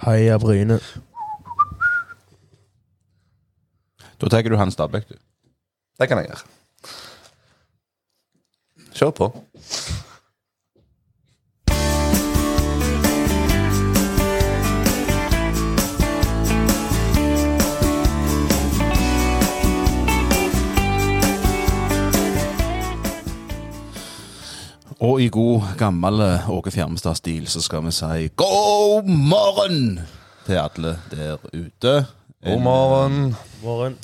Heia Bryne. Da tar du Hans Stabæk, du. Det kan jeg gjøre. Kjør på. Og i god gammel eh, Åge Fjermestad-stil så skal vi si god morgen til alle der ute. God morgen. Morgen.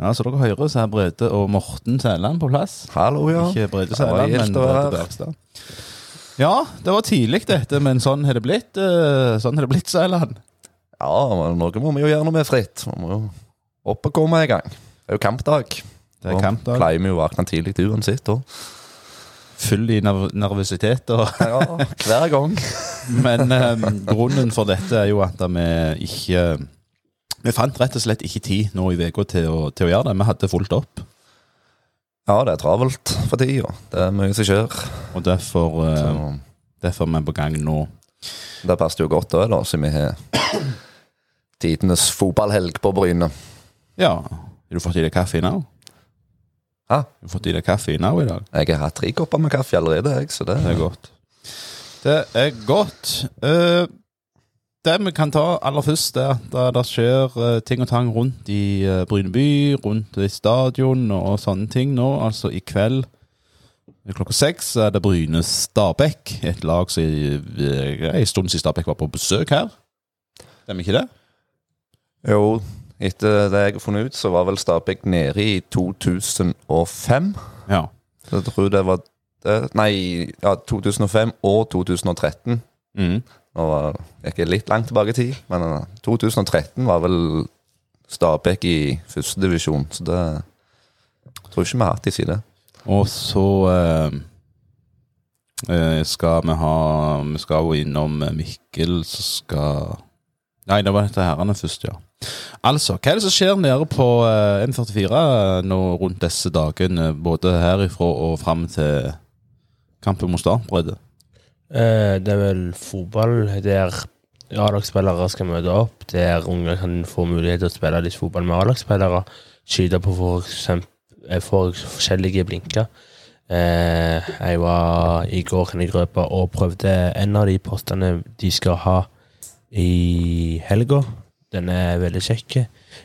Ja, Så dere hører, så er Brede og Morten Sæland på plass. Hallo, ja. Ikke Brede Sæland, men Brede. Bergstad. Ja, det var tidlig dette, men sånn har det blitt. eh, Sånn har det blitt, Sæland. Ja, men noe må vi jo gjøre når vi er fritt. Vi må jo opp og komme i gang. Det er jo kampdag. Det er kampdag. Og. Pleier vi jo å våkne tidlig uansett. da. Full i nerv nervøsitet. Og, Ja, hver gang. men eh, grunnen for dette er jo at vi ikke Vi fant rett og slett ikke tid nå i uka til, til å gjøre det. Vi hadde fulgt opp. Ja, det er travelt for tida. Det er mye som skjer. Og derfor, eh, derfor er vi på gang nå. det passet jo godt òg, da, siden vi har tidenes fotballhelg på Bryne. Ja. Har du fått i deg kaffe nå? Hæ? Har fått i deg kaffe nå i dag? Jeg har hatt tre kopper med kaffe allerede, jeg, så det Det er godt. Det er godt. Uh, det vi kan ta aller først, er at det, det skjer eh, ting og tang rundt i uh, Bryne by, rundt i stadion og sånne ting nå. Altså i kveld klokka seks er det Bryne Stabæk. Et lag som en stund siden Stabæk var på besøk her. Stemmer ikke det? Jo, etter det jeg har funnet ut, så var vel Stabæk nede i 2005. Ja. Så jeg tror det var det, Nei, ja, 2005 og 2013. Mm. Nå var jeg litt langt tilbake i tid, men eh, 2013 var vel Stabæk i førstedivisjon, så det tror jeg ikke vi har hatt i side. Og så eh, eh, skal vi ha Vi skal jo innom eh, Mikkel, så skal Nei, det var dette herrene først, ja. Altså, hva er det som skjer nede på eh, M44 nå rundt disse dagene, både herifra og fram til kampen mot Start, Brede? Eh, det er vel fotball der A-lagsspillere skal møte opp, der unger kan få mulighet til å spille litt fotball med A-lagsspillere. Skyte på for, eksempel, eh, for forskjellige blinker. Eh, jeg var i går kan jeg røpe, og prøvde en av de postene de skal ha i helga. Den er veldig kjekk.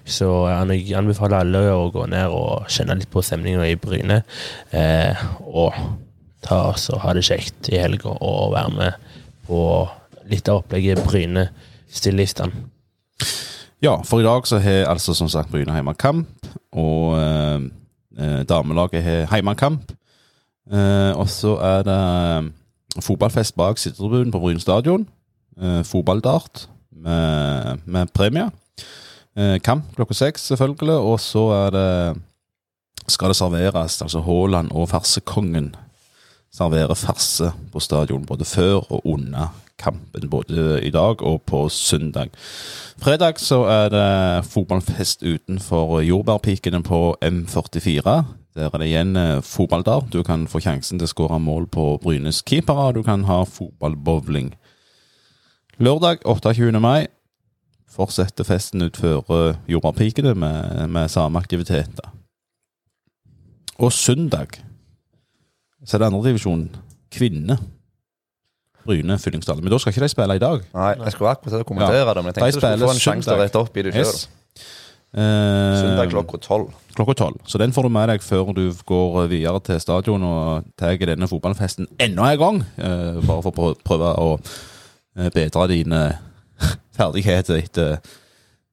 Så jeg anbefaler alle å gå ned og kjenne litt på stemninga i Bryne. Eh, og ta oss og ha det kjekt i helga og være med på litt av opplegget Bryne stiller i stand. Ja, for i dag så har altså som sagt Bryne heimekamp, og eh, eh, damelaget har heimekamp. Eh, og så er det eh, fotballfest bak sittetribunen på Bryne stadion. Eh, fotballdart med, med premie. Eh, kamp klokka seks, selvfølgelig. Og så er det skal det serveres, altså Haaland og farsekongen serverer farse på stadion både før og under kampen, både i dag og på søndag. Fredag så er det fotballfest utenfor jordbærpikene på M44. Der er det igjen fotballdart. fotball der. Du kan få sjansen til å skåre mål på Brynes keepere. Du kan ha fotballbowling. Lørdag 28. mai fortsetter festen utfor jordbærpikene med, med samme aktiviteter. Og søndag så er det andredivisjon kvinne. Bryne Fyllingsdal. Men da skal ikke de spille i dag. Nei, jeg skulle akkurat til å kommentere det, men jeg De tenkte du skulle få en sjanse til å rette opp i det sjøl. Yes. Eh, Søndag klokka tolv. klokka tolv. Så den får du med deg før du går videre til stadion og tar denne fotballfesten enda en gang. Eh, bare for å prøve å eh, bedre dine ferdigheter etter,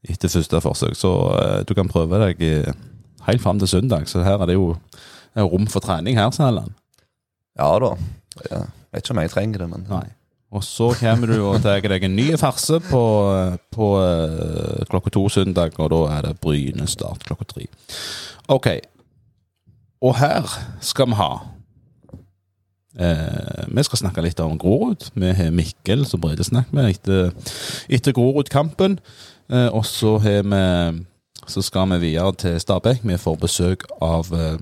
etter første forsøk. Så eh, du kan prøve deg eh, helt fram til søndag. Så her er det jo er rom for trening her, Sæland. Ja da. Jeg vet ikke om jeg trenger det, men Nei. Og så kommer du og tar deg en ny farse på, på uh, klokka to søndag, og da er det Bryne start klokka tre. Ok. Og her skal vi ha eh, Vi skal snakke litt om Grorud. Vi har Mikkel som Brede snakker med etter, etter Grorud-kampen. Eh, og så har vi Så skal vi videre til Stabæk. Vi får besøk av eh,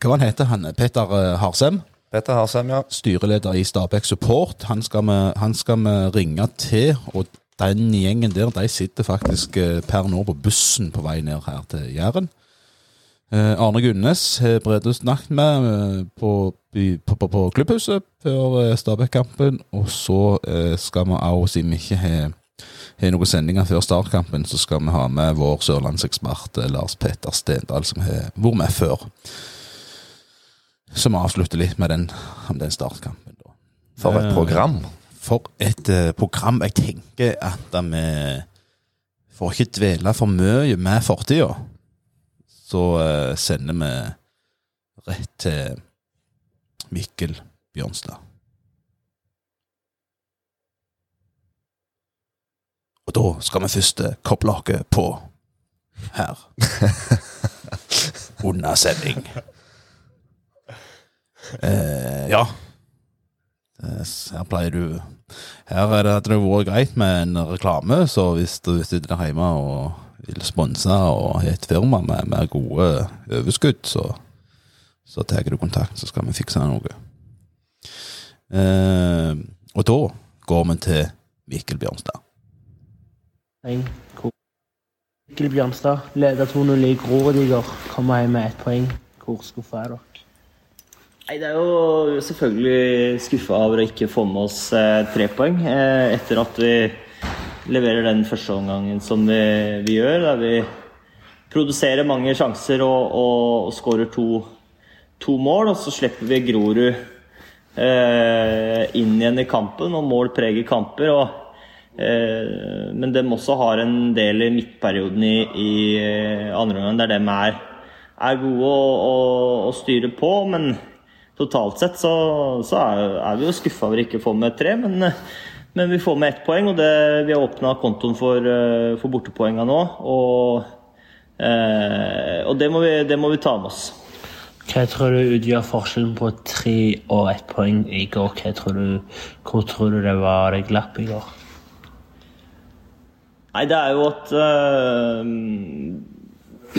Hva var han heter han? Petter eh, Harsem Petter Harsem, ja. styreleder i Stabæk Support. Han skal vi, han skal vi ringe til og den gjengen der, de sitter faktisk eh, per nå på bussen på vei ned her til Jæren. Eh, Arne Gunnes har Brede snakket med eh, på, på, på, på klubbhuset før eh, Stabæk-kampen. Og så eh, skal vi òg, siden vi ikke har har noen sendinger før startkampen, så skal vi ha med vår sørlandsekspert Lars Petter Stendal, som har vært med før. Så vi avslutter litt med den, om den startkampen. da. For et program. For et program. Jeg tenker at vi får ikke dvele for mye med fortida. Så eh, sender vi rett til Mikkel Bjørnstad. Og da skal vi først koble oss på her. Under sending. Eh, ja. Her pleier du Her er det det vært greit med en reklame, så hvis du sitter hjemme og vil sponse og har et firma med, med gode overskudd, så, så tar du kontakt, så skal vi fikse noe. Eh, og da går vi til Mikkel Bjørnstad. Poeng. Mikkel Bjørnstad leder 2-0 i Grorodiger. Kommer hjem med ett poeng. Hvor skuffa er dere? Nei, Det er jo selvfølgelig skuffa over å ikke få med oss eh, tre poeng eh, etter at vi leverer den første omgangen som vi, vi gjør. Der vi produserer mange sjanser og, og, og skårer to, to mål. Og så slipper vi Grorud eh, inn igjen i kampen, og mål preger kamper. og eh, Men de også har en del i midtperioden i, i eh, andre omgang der de er, er gode å, styre på. men totalt sett så, så er, er vi jo skuffa over ikke å få med tre, men, men vi får med ett poeng. Og det, vi har åpna kontoen for, eh, for bortepoenga nå. Og, eh, og det, må vi, det må vi ta med oss. Hva tror du utgjør forskjellen på tre og ett poeng i går? Tror du, hvor tror du det var det glapp i går? Nei, det er jo at eh,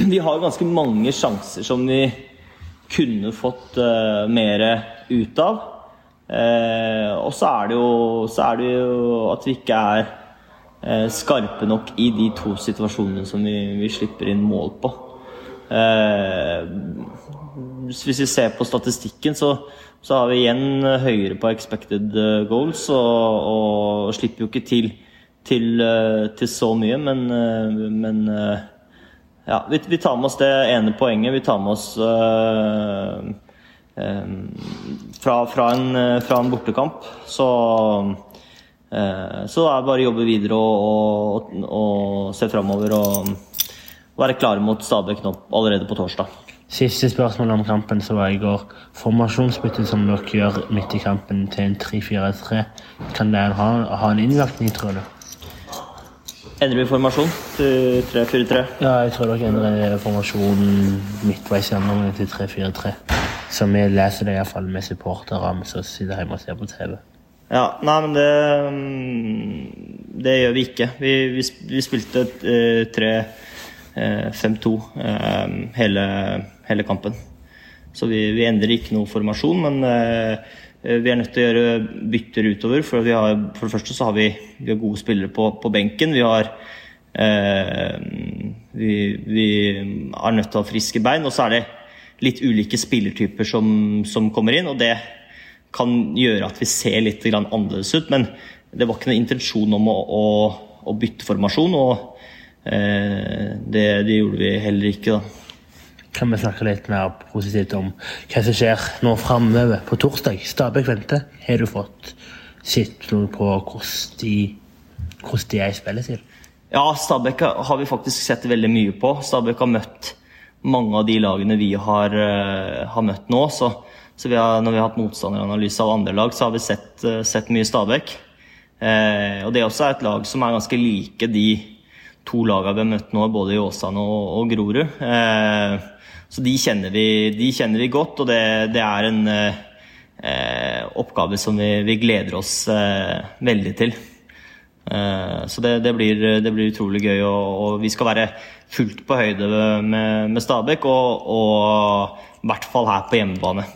Vi har ganske mange sjanser som vi kunne fått uh, mer ut av. Eh, og så er, jo, så er det jo at vi ikke er eh, skarpe nok i de to situasjonene som vi, vi slipper inn mål på. Eh, hvis vi ser på statistikken, så, så har vi igjen høyere på expected eh, goals og, og slipper jo ikke til, til, eh, til så mye, men, eh, men ja, vi, vi tar med oss det ene poenget. Vi tar med oss fra, fra, en, øh, fra en bortekamp. Så, øh, så det er bare å jobbe videre og, og, og se framover og være klare mot Stabæk nå allerede på torsdag. Siste spørsmål om kampen som var i går. Formasjonsbyttet som dere gjør midt i kampen til en 3-4-3, kan det ha, ha en innvirkning, tror du? Endrer vi formasjon til 3-4-3? Ja, jeg tror dere endrer formasjonen midtveis gjennom til 3-4-3. Så vi leser det iallfall med supportere som sitter hjemme og ser på TV. Ja, nei, men det mm, Det gjør vi ikke. Vi, vi, vi spilte eh, 3-5-2 eh, hele, hele kampen. Så vi, vi endrer ikke noe formasjon, men eh, vi er nødt til å gjøre bytter utover. For, vi har, for det første så har vi har gode spillere på, på benken. Vi har eh, vi, vi er nødt til å ha friske bein. Og så er det litt ulike spillertyper som, som kommer inn. og det kan gjøre at vi ser litt grann annerledes ut. Men det var ikke noen intensjon om å, å, å bytte formasjon, og eh, det, det gjorde vi heller ikke. da. Kan vi snakke litt mer positivt om hva som skjer nå framover på torsdag? Stabæk venter. Har du fått sett noe på hvordan de, hvordan de er i spillet sitt? Ja, Stabæk har vi faktisk sett veldig mye på. Stabæk har møtt mange av de lagene vi har, eh, har møtt nå. Så, så vi har, når vi har hatt motstanderanalyse av andre lag, så har vi sett, eh, sett mye Stabæk. Eh, og det er også et lag som er ganske like de to lagene vi har møtt nå, både i Åsane og, og Grorud. Eh, så de kjenner, vi, de kjenner vi godt, og det, det er en eh, eh, oppgave som vi, vi gleder oss veldig til. Så det, det, blir, det blir utrolig gøy, og, og vi skal være fullt på høyde med, med Stabæk, og, i hvert fall her på hjemmebane.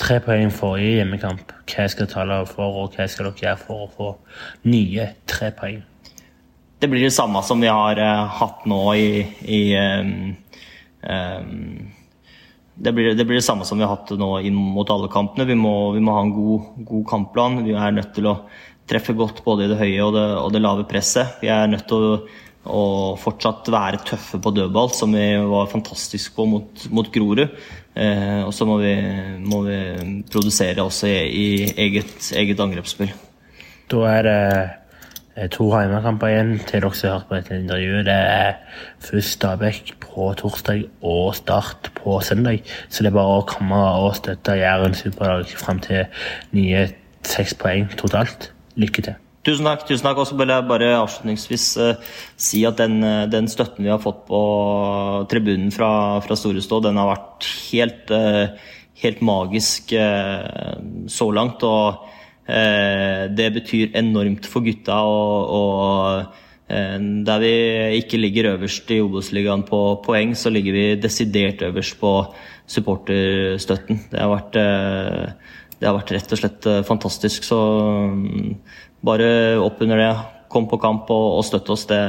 Tre poeng forrige hjemmekamp. Hva skal tale for, og hva skal dere gjøre for å få nye tre poeng? det blir det samme som vi har uh, hatt nå i, i um, um, det, blir, det blir det samme som vi har hatt nå inn mot alle kampene. Vi må, vi må ha en god, god kampplan. Vi er nødt til å treffe godt både i det høye og det, og det lave presset. Vi er nødt til å, å fortsatt være tøffe på dødball, som vi var fantastiske på mot, mot Grorud. Eh, og så må må vi produsere også i, i eget, eget angrepsspill. Da er det eh, to heimekamper igjen til dere har hørt på dette intervjuet. Det er først Stabæk på torsdag og Start på søndag. Så det er bare å komme og støtte Jæren Superdag fram til nye seks poeng totalt. Lykke til. Tusen takk. tusen takk. Og så vil jeg bare avslutningsvis eh, si at den, eh, den støtten vi har fått på tribunen fra, fra Storestå, den har vært helt, eh, helt magisk eh, så langt. Og eh, det betyr enormt for gutta. Og, og eh, der vi ikke ligger øverst i Obos-ligaen på poeng, så ligger vi desidert øverst på supporterstøtten. Det har vært det har vært rett og slett fantastisk. Så mm, bare opp under det. Kom på kamp og, og støtte oss. Det,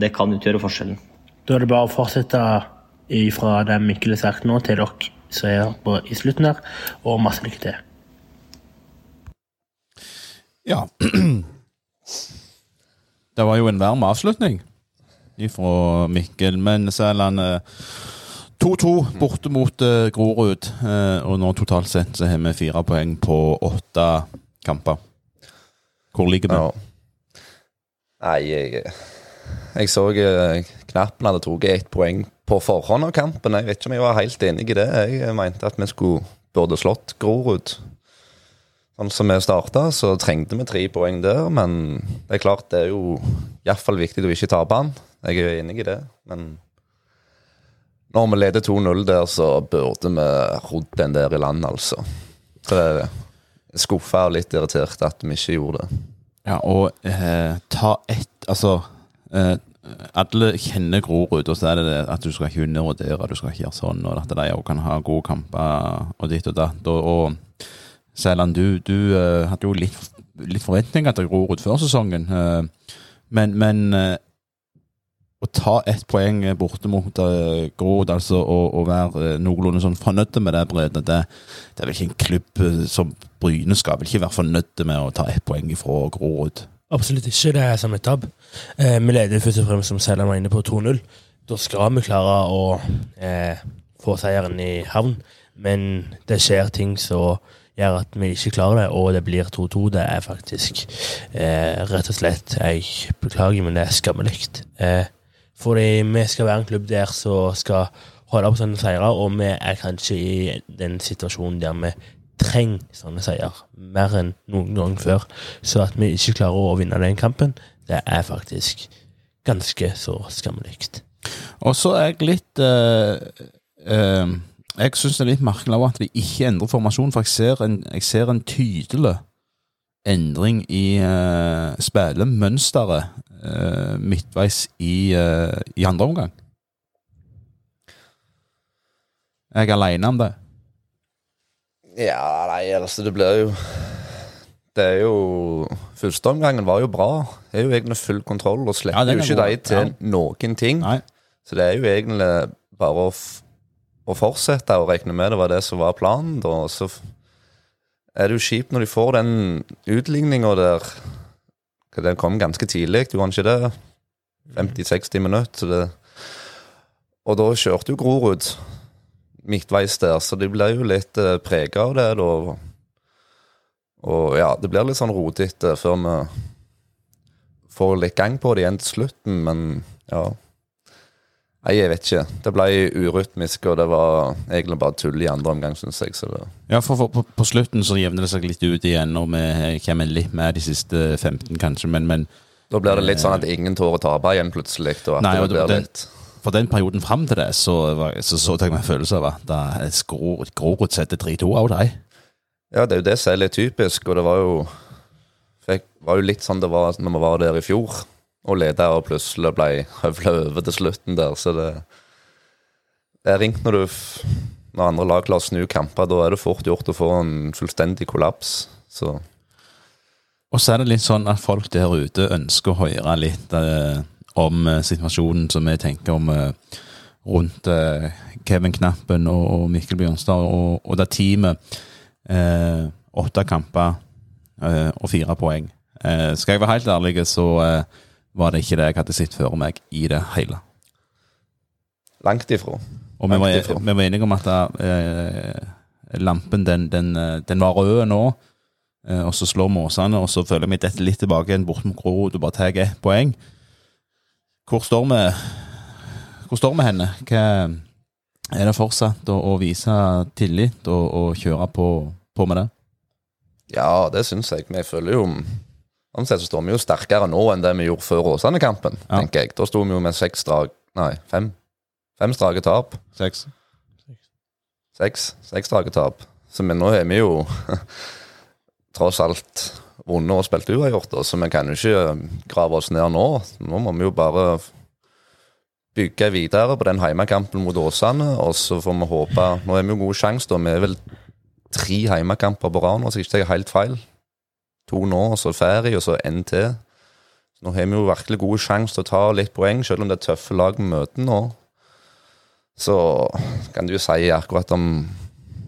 det, kan utgjøre forskjellen. Da er det bare å fortsette fra det Mikkel har sagt nå, til dere som er på i slutten her, og masse lykke til. Ja. Det var jo en varm avslutning fra Mikkel, men Sæland 2-2 borte mot uh, Grorud, uh, og nå totalt sett så har vi fire poeng på åtte kamper. Hvor ligger vi? Ja. Nei, jeg, jeg så uh, Knappen hadde tatt ett poeng på forhånd av kampen. Jeg vet ikke om jeg var helt enig i det. Jeg mente at vi skulle burde slått Grorud. Sånn som vi starta, så trengte vi tre poeng der, men det er klart det er jo iallfall viktig å ikke tape han. Jeg er enig i det, men når vi leder 2-0 der, så burde vi rodd den der i land, altså. Så det er skuffa og litt irritert at vi ikke gjorde det. Ja, og eh, ta ett Altså eh, alle kjenner Grorud, og så er det det at du skal ikke undervurdere, du skal ikke gjøre sånn, og at de òg kan ha gode kamper og ditt og datt. Og, og Sæland, du, du eh, hadde jo litt, litt forventninger til Grorud før sesongen, uh, men, men uh, å ta ett poeng borte mot uh, Grod, altså, og være noenlunde sånn fornøyd med det, Brede, det, det, er vel ikke en klubb som Bryne skal vel ikke være fornøyd med å ta ett poeng ifra Grod? Absolutt ikke. Det er som et tap. Eh, vi leder først og fremst, som Sæland var inne på, 2-0. Da skal vi klare å eh, få seieren i havn, men det skjer ting som gjør at vi ikke klarer det, og det blir 2-2. Det er faktisk eh, rett og slett Jeg beklager, men det er skammelig. Eh, fordi vi skal være en klubb der som skal holde på sånne seire, og vi er kanskje i den situasjonen der vi trenger sånne seier mer enn noen gang før. Så at vi ikke klarer å vinne den kampen, det er faktisk ganske så skammelig. Og så er jeg litt uh, uh, Jeg syns det er litt merkelig at de ikke endrer formasjon, for jeg ser en, jeg ser en tydelig endring i uh, spillemønsteret uh, midtveis i, uh, i andre omgang. Jeg er aleine om det. Ja, nei, altså, det blir jo Det er jo Førsteomgangen var jo bra. Det er jo egentlig full kontroll, og slipper ja, jo ikke de til ja. noen ting. Nei. Så det er jo egentlig bare å, å fortsette å regne med det var det som var planen. Da. Så er det jo kjipt når de får den utligninga der. Den kom ganske tidlig, du kan ikke det? 50-60 minutter. og da kjørte jo Grorud midtveis der, så de ble jo litt eh, prega av det, da. Og ja, det blir litt sånn rotete før vi får litt gang på det igjen til slutten, men ja. Nei, jeg vet ikke. Det ble urytmisk, og det var egentlig bare tull i andre omgang, syns jeg. Ja, for, for på, på, slutten så jevner det seg litt ut igjen, og vi kommer litt med de siste 15, kanskje, men, men Da blir det litt sånn at ingen tør å tape igjen plutselig, og nei, blir det, litt for den perioden fram til det, så så, så jeg meg en følelse av at Grorud setter 3-2 av deg. Ja, det er jo det som er litt typisk, og det var jo fikk, var jo litt sånn det var når vi var der i fjor og leda og plutselig ble høvla over til slutten der, så det Det er ringt når du når andre lag klarer å snu kamper, da er det fort gjort å få en fullstendig kollaps. Så Og så er det litt sånn at folk der ute ønsker å høre litt eh, om eh, situasjonen som vi tenker om eh, rundt eh, Kevin Knappen og, og Mikkel Bjørnstad og, og det teamet. Eh, åtte kamper eh, og fire poeng. skal jeg være helt ærlig, så var det ikke det jeg hadde sett for meg i det hele. Langt ifra. Og vi var, vi var enige om at lampen den, den, den var rød nå. Eh, og så slår måsene, og så føler vi dette litt tilbake igjen bort mot Grorud og bare tar ett poeng. Hvor står vi Hvor står vi henne? Hva er det fortsatt å, å vise tillit og, og kjøre på, på, med det? Ja, det syns jeg. Vi føler jo Sånn sett så står vi jo sterkere nå enn det vi gjorde før Åsane-kampen, ja. tenker jeg. Da sto vi jo med seks drag Nei, fem. Fem strake tap. Seks. Seks. Seks strake tap. Så men nå er vi jo tross alt vunnet og spilt uavgjort, så vi kan jo ikke grave oss ned nå. Nå må vi jo bare bygge videre på den heimekampen mot Åsane, og så får vi håpe Nå er vi jo god sjanse, da. Vi er vel tre heimekamper på rad nå, så jeg ikke tar helt feil. To nå, og så ferie, og så én til. Nå har vi jo virkelig gode sjanse til å ta litt poeng, selv om det er tøffe lag vi møter nå. Så kan du jo si akkurat om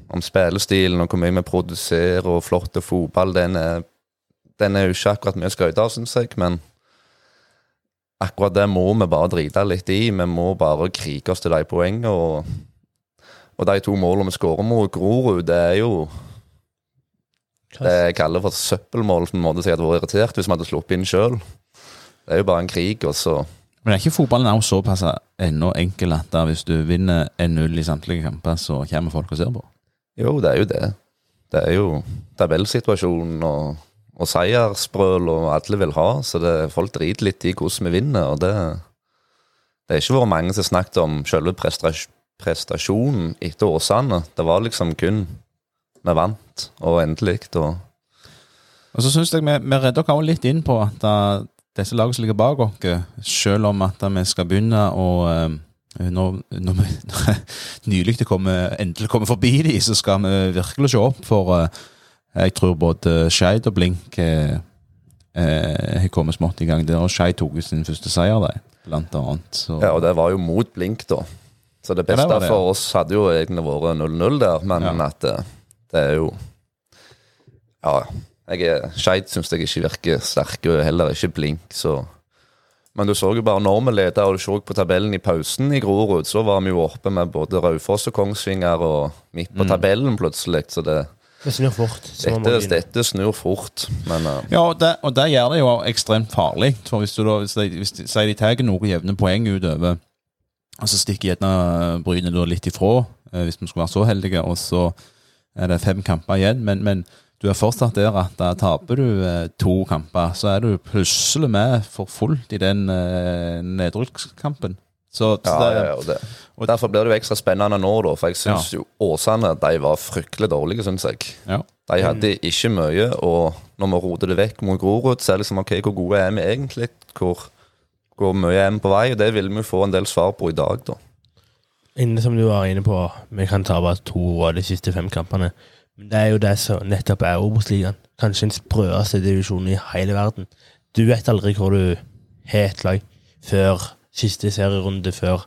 om spillestilen og hvor mye vi produserer og flott fotball, den er, den er jo ikke akkurat mye å skryte av, syns jeg. Men akkurat det må vi bare drite litt i. Vi må bare krige oss til de poengene. Og, og de to målene vi skårer mot Grorud, det er jo det jeg kaller for søppelmål. på en måte Så jeg hadde vært irritert hvis vi hadde sluppet inn sjøl. Det er jo bare en krig, og så Men er ikke fotballen også såpass ennå enkel at hvis du vinner 1-0 i samtlige kamper, så kommer folk og ser på? Jo, det er jo det. Det er jo tabellsituasjonen og, og seiersbrøl og alle vil ha, så det, folk driter litt i hvordan vi vinner. og det, det er ikke vært mange som snakket om selve prestasjonen etter Åsane. Det var liksom kun vi vant, og endelig. Og, og så syns jeg vi, vi redder oss litt inn på at uh, disse lagene som ligger bak oss, selv om at vi skal begynne å når, når vi nylig kommer, endelig kommer forbi de, så skal vi virkelig se opp. For uh, jeg tror både Skeid og Blink uh, har kommet smått i gang der. Og Skeid tok sin første seier, der, blant annet. Så. Ja, og det var jo mot Blink, da. Så det beste ja, det det, ja. for oss hadde jo egentlig vært 0-0 der, men ja. at det, er jo Ja. Skeid syns jeg ikke virker sterke, og heller ikke Blink, så men du så jo bare når vi leda, og du så på tabellen i pausen i Grorud, så var vi jo oppe med både Raufoss og Kongsvinger og midt på mm. tabellen plutselig. Så det det snur fort. Dette, dette, snur fort, men uh. Ja, og det, og det, gjør det jo ekstremt farlig. For hvis du da, hvis de, hvis de, de tar noen jevne poeng utover, og så stikker gjerne Bryne litt ifra, eh, hvis vi skulle være så heldige, og så er det fem kamper igjen. men, men du er fortsatt der at da taper du eh, to kamper, så er du plutselig med for fullt i den eh, nedrykkskampen. Så, ja, det, ja, ja, det. Og Derfor blir det jo ekstra spennende nå, da, for jeg syns jo Åsane de var fryktelig dårlige, syns jeg. Ja. De hadde ikke mye, og når vi roter det vekk mot Grorud, så er det liksom ok, hvor gode er vi egentlig? Hvor, hvor mye er vi på vei? Og det vil vi få en del svar på i dag, da. Inne som du var inne på, vi kan ta bare to av de siste fem kampene. Men det er jo det som nettopp er Obos-ligaen. Kanskje den sprøeste divisjonen i hele verden. Du vet aldri hvor du har et lag før siste serierunde, før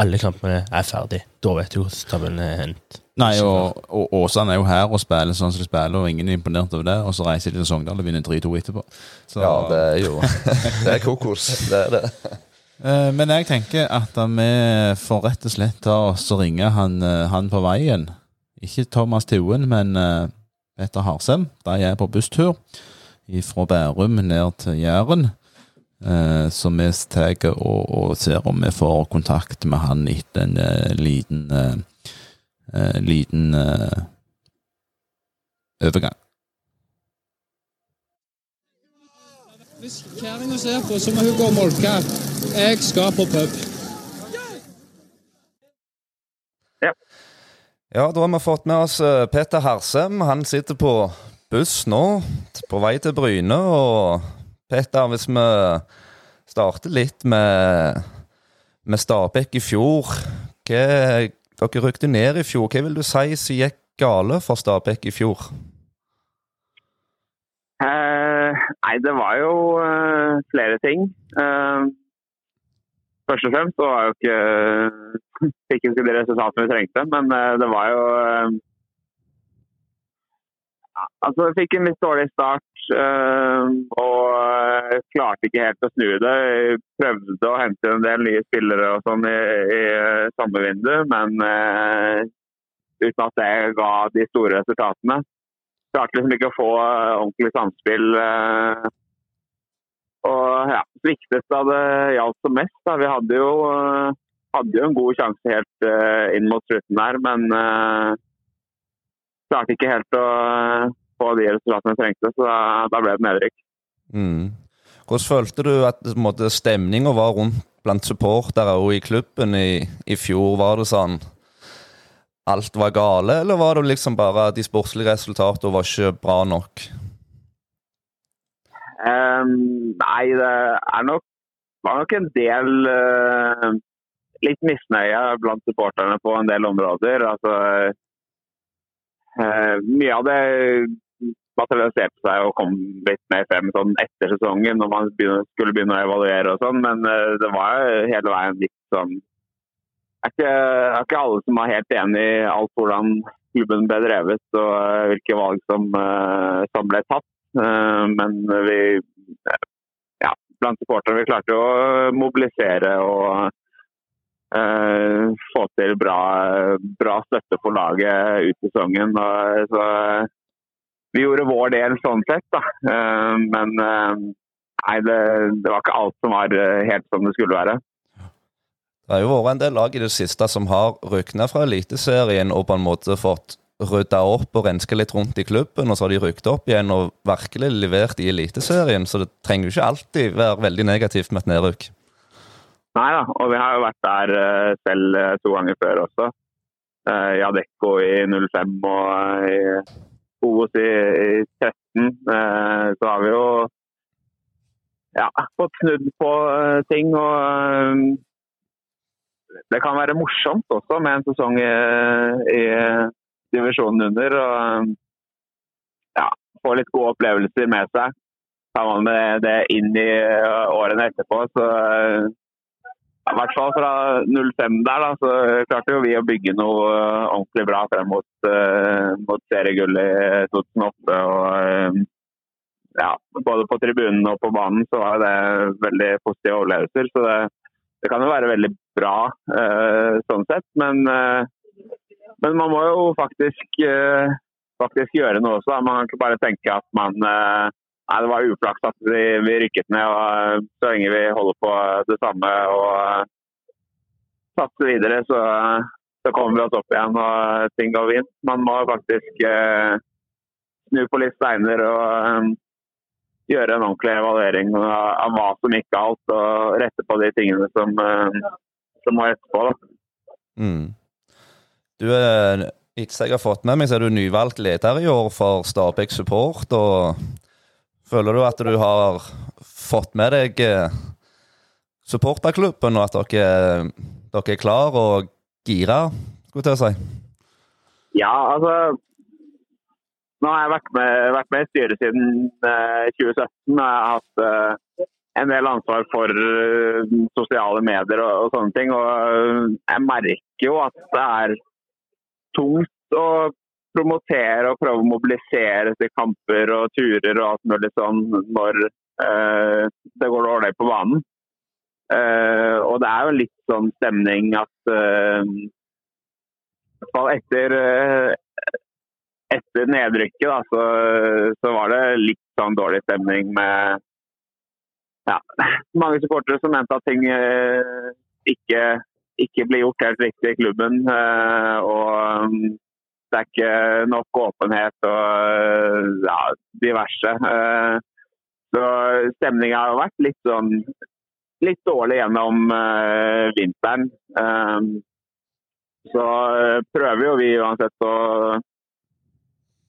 alle kampene er ferdig. Da vet du hvordan tabellen er hendt. Nei, og, og Åsane er jo her og spiller sånn som de spiller, og ingen er imponert over det. Og så reiser de til Sogndal og vinner 3-2 etterpå. Så, ja, det er jo Det er kokos. Det er det. Eh, men jeg tenker at vi får rett og slett ta oss og ringe han, eh, han på veien ikke Thomas Tuen, men uh, Petter Harsem. De er på busstur fra Bærum ned til Jæren. Så vi tar og, og, ser om vi får kontakt med han etter en liten liten overgang. Hvis kjerringa ser på, så må hun gå og molke. Jeg skal på pub. Ja, da har vi fått med oss eh, Petter Harsem. Han sitter på buss nå, på vei til Bryne. Og Petter, hvis vi starter litt med, med Stabæk i fjor hva, Dere rykte ned i fjor. Hva vil du si som gikk gale for Stabæk i fjor? Uh, Nei, det var jo uh, flere ting. Uh, først og fremst så var jo ikke Fikk ikke de resultatene vi trengte, men det var jo Altså, vi fikk en litt dårlig start og klarte ikke helt å snu det. Vi prøvde å hente en del nye spillere og sånn i, i samme vindu, men uten at det ga de store resultatene klarte liksom ikke å få eh, ordentlig samspill. Eh, og ja, sviktet da det gjaldt som mest. Da. Vi hadde jo, eh, hadde jo, en god sjanse helt inn mot slutten der, men klarte ikke helt å få de resultatene vi trengte, så da, da ble det nedrykk. Mm. Hvordan følte du at stemninga var rundt blant supportere og i klubben i, i fjor? Var det sånn alt var gale, eller var det liksom bare at de sportslige resultatene var ikke bra nok? Um, nei, det er nok, var nok en del uh, litt misnøye blant supporterne på en del områder. Altså, uh, mye av det materialiserte seg og kom litt mer frem sånn etter sesongen, når man skulle begynne å evaluere og sånn, men uh, det var hele veien litt sånn er ikke, er ikke alle som er helt enig i alt hvordan klubben ble drevet og eh, hvilke valg som, eh, som ble tatt. Eh, men vi, ja, blant supporterne, klarte å mobilisere og uh, få til bra, bra, støtte for laget ut sesongen. Og, så, vi gjorde vår del sånn sett, da. Men nei, det, det, var ikke alt som var helt som det skulle være. Det har jo vært en del lag i det siste som har rykna fra Eliteserien og på en måte fått rydda opp og renska litt rundt i klubben, og så har de rykket opp igjen og virkelig levert i Eliteserien. Så det trenger jo ikke alltid være veldig negativt med et nedrykk. Nei da, og vi har jo vært der uh, selv uh, to ganger før også. Uh, I Adecco i 05 og i i, i 13. så har vi jo ja, fått snudd på ting og det kan være morsomt også med en sesong i, i divisjonen under. og ja, Få litt gode opplevelser med seg. Tar man med det inn i årene etterpå, så i hvert fall fra 05 der, da, så klarte jo vi å bygge noe ordentlig bra frem mot, mot seriegull i 2008. og ja, Både på tribunen og på banen så var det veldig positive overlevelser. så det det kan jo være veldig bra uh, sånn sett, men, uh, men, man må jo faktisk, uh, faktisk gjøre noe også. Man kan ikke bare tenke at man Nei, det var uflaks at vi, vi, rykket ned. og Så lenge vi holder på det samme og satser videre, så, så, kommer vi oss opp igjen og ting går fint. Man må faktisk snu på litt steiner og gjøre en ordentlig evaluering av hva som gikk galt, og rette på de tingene som, eh, som må etterpå. på. Mm. Du er ikke jeg har fått med meg, så er du nyvalgt leder i år for Stabæk Support. og Føler du at du har fått med deg eh, supporterklubben, og at dere, dere er klar og gira, skulle jeg si? Ja, altså nå har jeg vært med, vært med i styret siden eh, 2017. og Jeg har hatt eh, en del ansvar for eh, sosiale medier og, og, sånne ting. Og eh, jeg merker jo at det er tungt å promotere og prøve å mobilisere til kamper og turer og alt mulig sånn når eh, det går dårlig på banen. Eh, og det er jo litt sånn stemning at etter etter nedrykket da, så, så, var det litt sånn dårlig stemning med ja, mange supportere som mente at ting eh, ikke, ikke blir gjort helt riktig i klubben. Eh, og mm, det er ikke nok åpenhet og ja, diverse. Eh, så stemninga har vært litt sånn litt dårlig gjennom vinteren. så prøver jo vi uansett å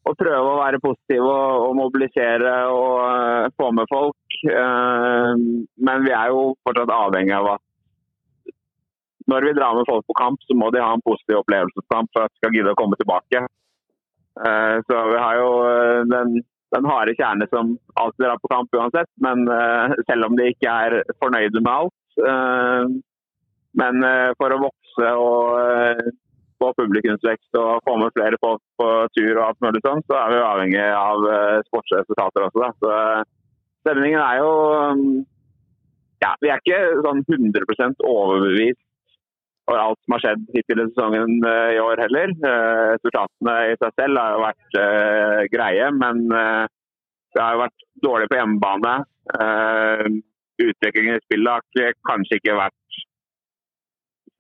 og prøve å være positive og, og mobilisere og uh, få med folk. Uh, men vi er jo fortsatt avhengig av at når vi drar med folk på kamp, så må de ha en positiv opplevelseskamp for at de skal gidde å komme tilbake. Uh, så vi har jo den den harde kjerne som alltid drar på kamp uansett. Men selv om de ikke er fornøyde med alt. Men for å vokse og få publikumsvekst og få med flere folk på tur og alt mulig sånn, så er vi avhengig av sportsresultater også. Da. Så stemningen er jo Ja, vi er ikke sånn 100% overbevist over alt som har skjedd hittil i sesongen i år heller. Resultatene i seg selv har jo vært greie, men det har jo vært dårlig på hjemmebane. Uh, utviklingen i spillet har kanskje ikke vært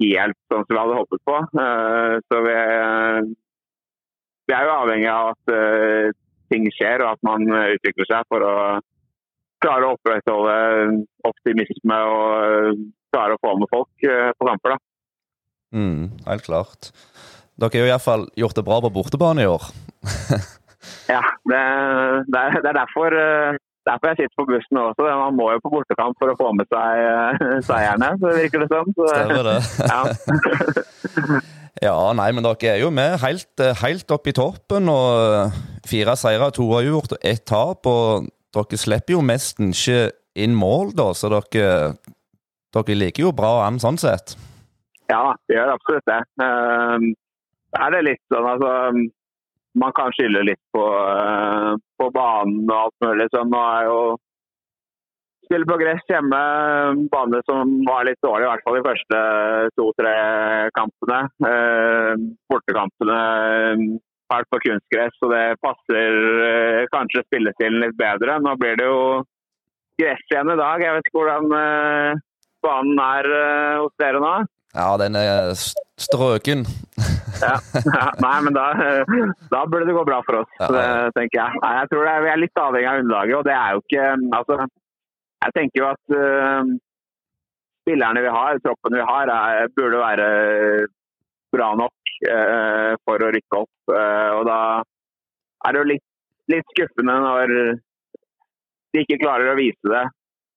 helt sånn som vi hadde håpet på. Uh, så vi, vi, er jo avhengig av at uh, ting skjer og at man utvikler seg for å klare å opprettholde optimisme og klare å få med folk på kamper. da. Mm, helt klart. Dere har jo iallfall gjort det bra på bortebane i år. Ja, det, det, er, det er derfor, eh, derfor, jeg sitter på bussen også. Man må jo på bortekamp for å få med seg uh, seierne, så virker det som. Så, Stemmer det. Ja. ja. nei, men dere er jo med helt, eh, helt opp i toppen. og Fire seire, to har gjort og ett tap. og Dere slipper jo nesten ikke inn mål, da, så dere, dere liker jo bra an sånn sett. Ja, vi gjør absolutt det. Uh, er det litt sånn, altså man kan skylde litt på, uh, på, banen og alt mulig. Så nå er jo spille på gress hjemme, bane som var litt dårlig, i hvert fall de første to-tre kampene. Uh, bortekampene er på kunstgress, så det passer kanskje spillestilen litt bedre. Nå blir det jo gress igjen i dag. Jeg vet ikke hvordan banen er hos dere nå? Ja, den er strøken. ja. Nei, men da, da, burde det gå bra for oss, det tenker jeg. Nei, jeg tror er, Vi er litt avhengig av underlaget, og det er jo ikke altså, Jeg tenker jo at uh, spillerne vi har, troppen vi har, er, burde være bra nok uh, for å rykke opp. Uh, og da er det jo litt, litt skuffende når de ikke klarer å vise det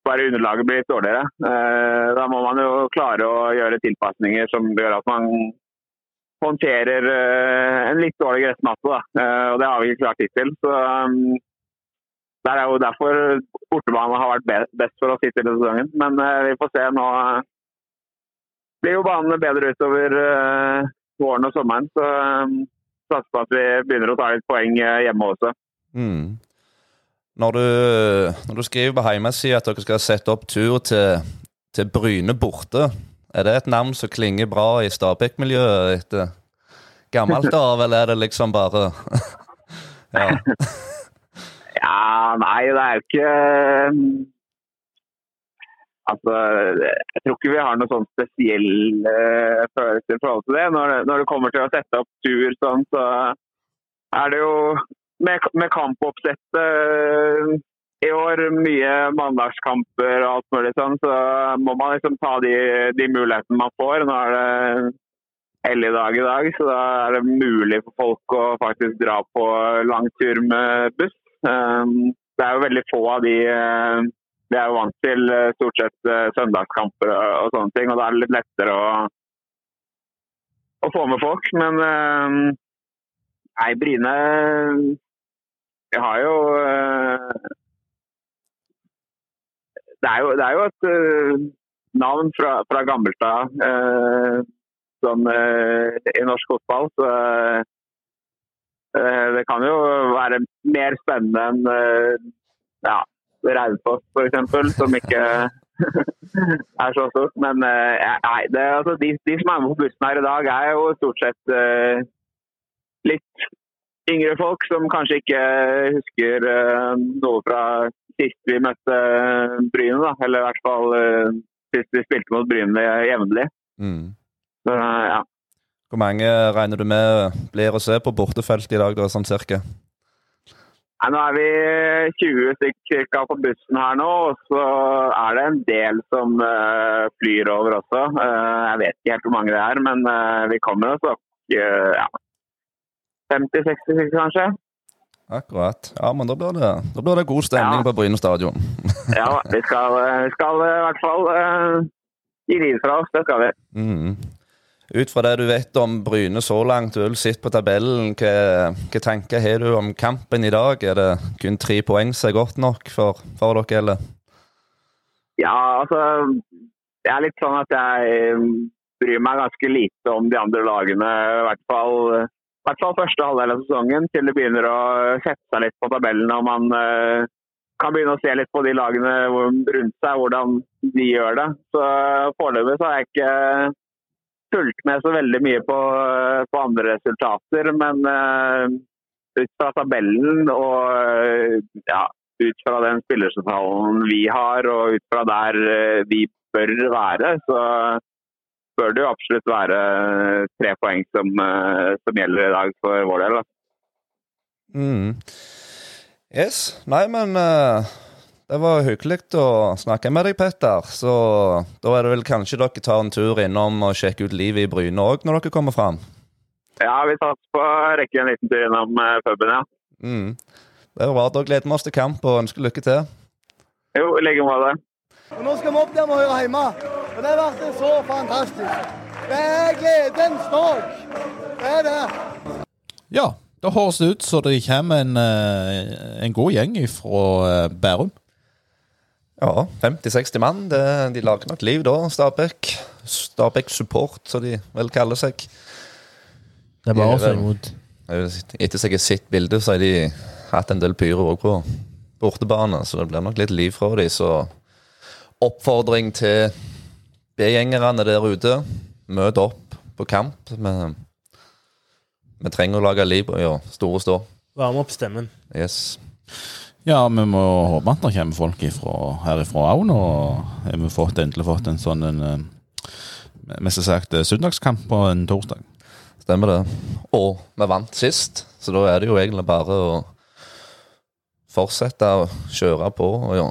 bare underlaget blir litt dårligere. Eh, da må man jo klare å gjøre tilpasninger som gjør at man håndterer eh, en litt dårlig gressmatte. Da. og det har vi ikke klart hittil. Så um, det er jo derfor bortebane har vært best for oss hittil i sesongen. Men vi får se nå. blir jo banene bedre utover våren og sommeren. Så um, satser på at vi begynner å ta litt poeng hjemme også. Mm. Når du, når du skriver på hjemmesida at dere skal sette opp tur til, til, Bryne borte, er det et navn som klinger bra i Stabæk-miljøet etter gammelt av, eller er det liksom bare ja. ja, nei, det er jo ikke Altså, jeg tror ikke vi har noe sånn spesiell uh, følelse i forhold til det. Når, når, det kommer til å sette opp tur sånn, så er det jo med, med kampoppsettet eh, i år, mye mandagskamper og alt mulig sånn, så må man liksom ta de, de mulighetene man får. Nå er det helligdag i dag, så da er det mulig for folk å faktisk dra på langtur med buss. Um, det er jo veldig få av de uh, Vi er jo vant til stort sett søndagskamper og, sånne ting, og da er det litt lettere å, å få med folk. Men nei, Bryne jeg har jo eh, det er jo, det er jo et uh, navn fra, fra gammelt av uh, sånn, uh, i norsk fotball. Så det kan jo være mer spennende enn ja, Raufoss f.eks., som ikke er så stort. Men nei, det, altså, de, de, som er med på bussen her i dag, er jo stort sett litt yngre folk som kanskje ikke husker uh, noe fra sist vi møtte uh, Bryne. Da. Eller i hvert fall uh, sist vi spilte mot Bryne jevnlig. Mm. ja. Hvor mange regner du med blir å se på bortefeltet i dag, da, sånn cirka? Nei, nå er vi 20 stykker på bussen her nå, og så er det en del som uh, flyr over også. Uh, jeg vet ikke helt hvor mange det er, men uh, vi kommer oss opp ja, 50-60 kanskje. Akkurat. Ja, men da blir det, da blir det god stemning ja. på Bryne stadion. ja, vi skal, vi skal, i hvert fall uh, gi liv fra oss. Det skal vi. Mm. Ut fra det du vet om Bryne så langt, du har sett på tabellen, hva, hva, tanker har du om kampen i dag? Er det kun tre poeng som er godt nok for, for dere, eller? Ja, altså Det er litt sånn at jeg bryr meg ganske lite om de andre lagene. I hvert fall, i hvert fall første halvdel av sesongen, til det begynner å sette seg litt på tabellen og man uh, kan begynne å se litt på de lagene rundt seg, hvordan de gjør det. Så Foreløpig har jeg ikke fulgt med så veldig mye på, på andre resultater, men uh, ut fra tabellen og ja, ut fra den spillersentralen vi har og ut fra der uh, vi bør være, så bør det jo absolutt være tre poeng som, uh, som gjelder i dag for vår del. Mm. Yes. Nei, men det var hyggelig å snakke med deg, Petter. Så da er det vel kanskje dere tar en tur innom og sjekker ut livet i Bryne òg når dere kommer fram? Ja, vi satser på å rekke en liten tur innom uh, puben, ja. Mm. Det er bra. Da gleder vi oss til kamp og ønsker lykke til. Jo, i like måte. Nå skal vi opp der vi hører hjemme. Og det har vært så fantastisk. Det er gledens dag. Det er det. Ja, da høres det ut så det kommer en, eh, en god gjeng fra eh, Bærum. Ja, 50-60 mann. Det, de lager nok liv da, Stabæk. Stabæk Support, som de vel kaller seg. Det er bare å se imot. Etter seg jeg har sett bildet, så har de hatt en del pyro òg på bortebane, så det blir nok litt liv fra dem. Så oppfordring til B-gjengerne der ute. Møt opp på kamp. Vi, vi trenger å lage liv og gjøre store stå. Varme opp stemmen. Yes. Ja, vi må håpe at det kommer folk ifra, herifra òg nå. Har vi fått, endelig fått en sånn en, eh, mest sagt eh, søndagskamp på en torsdag. Stemmer det. Og vi vant sist, så da er det jo egentlig bare å fortsette å kjøre på og ja,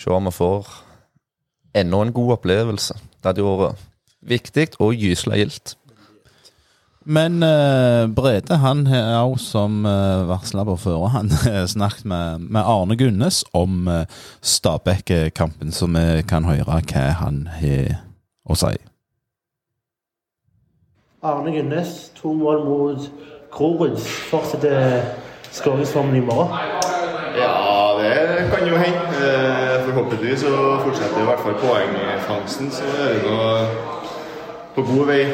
se om vi får enda en god opplevelse. Det hadde vært viktig og gyselig gildt. Men uh, Brede han har òg som uh, varsla på forhånd snakket med, med, Arne Gunnes om uh, Stabæk-kampen, så vi kan høre hva han har å si. Arne Gunnes, to mål mot Grorud. Fortsetter skåringsformen i morgen? Ja, det kan jo hende. Eh, forhåpentligvis så fortsetter i hvert fall poengfangsten, så er vi nå på god vei.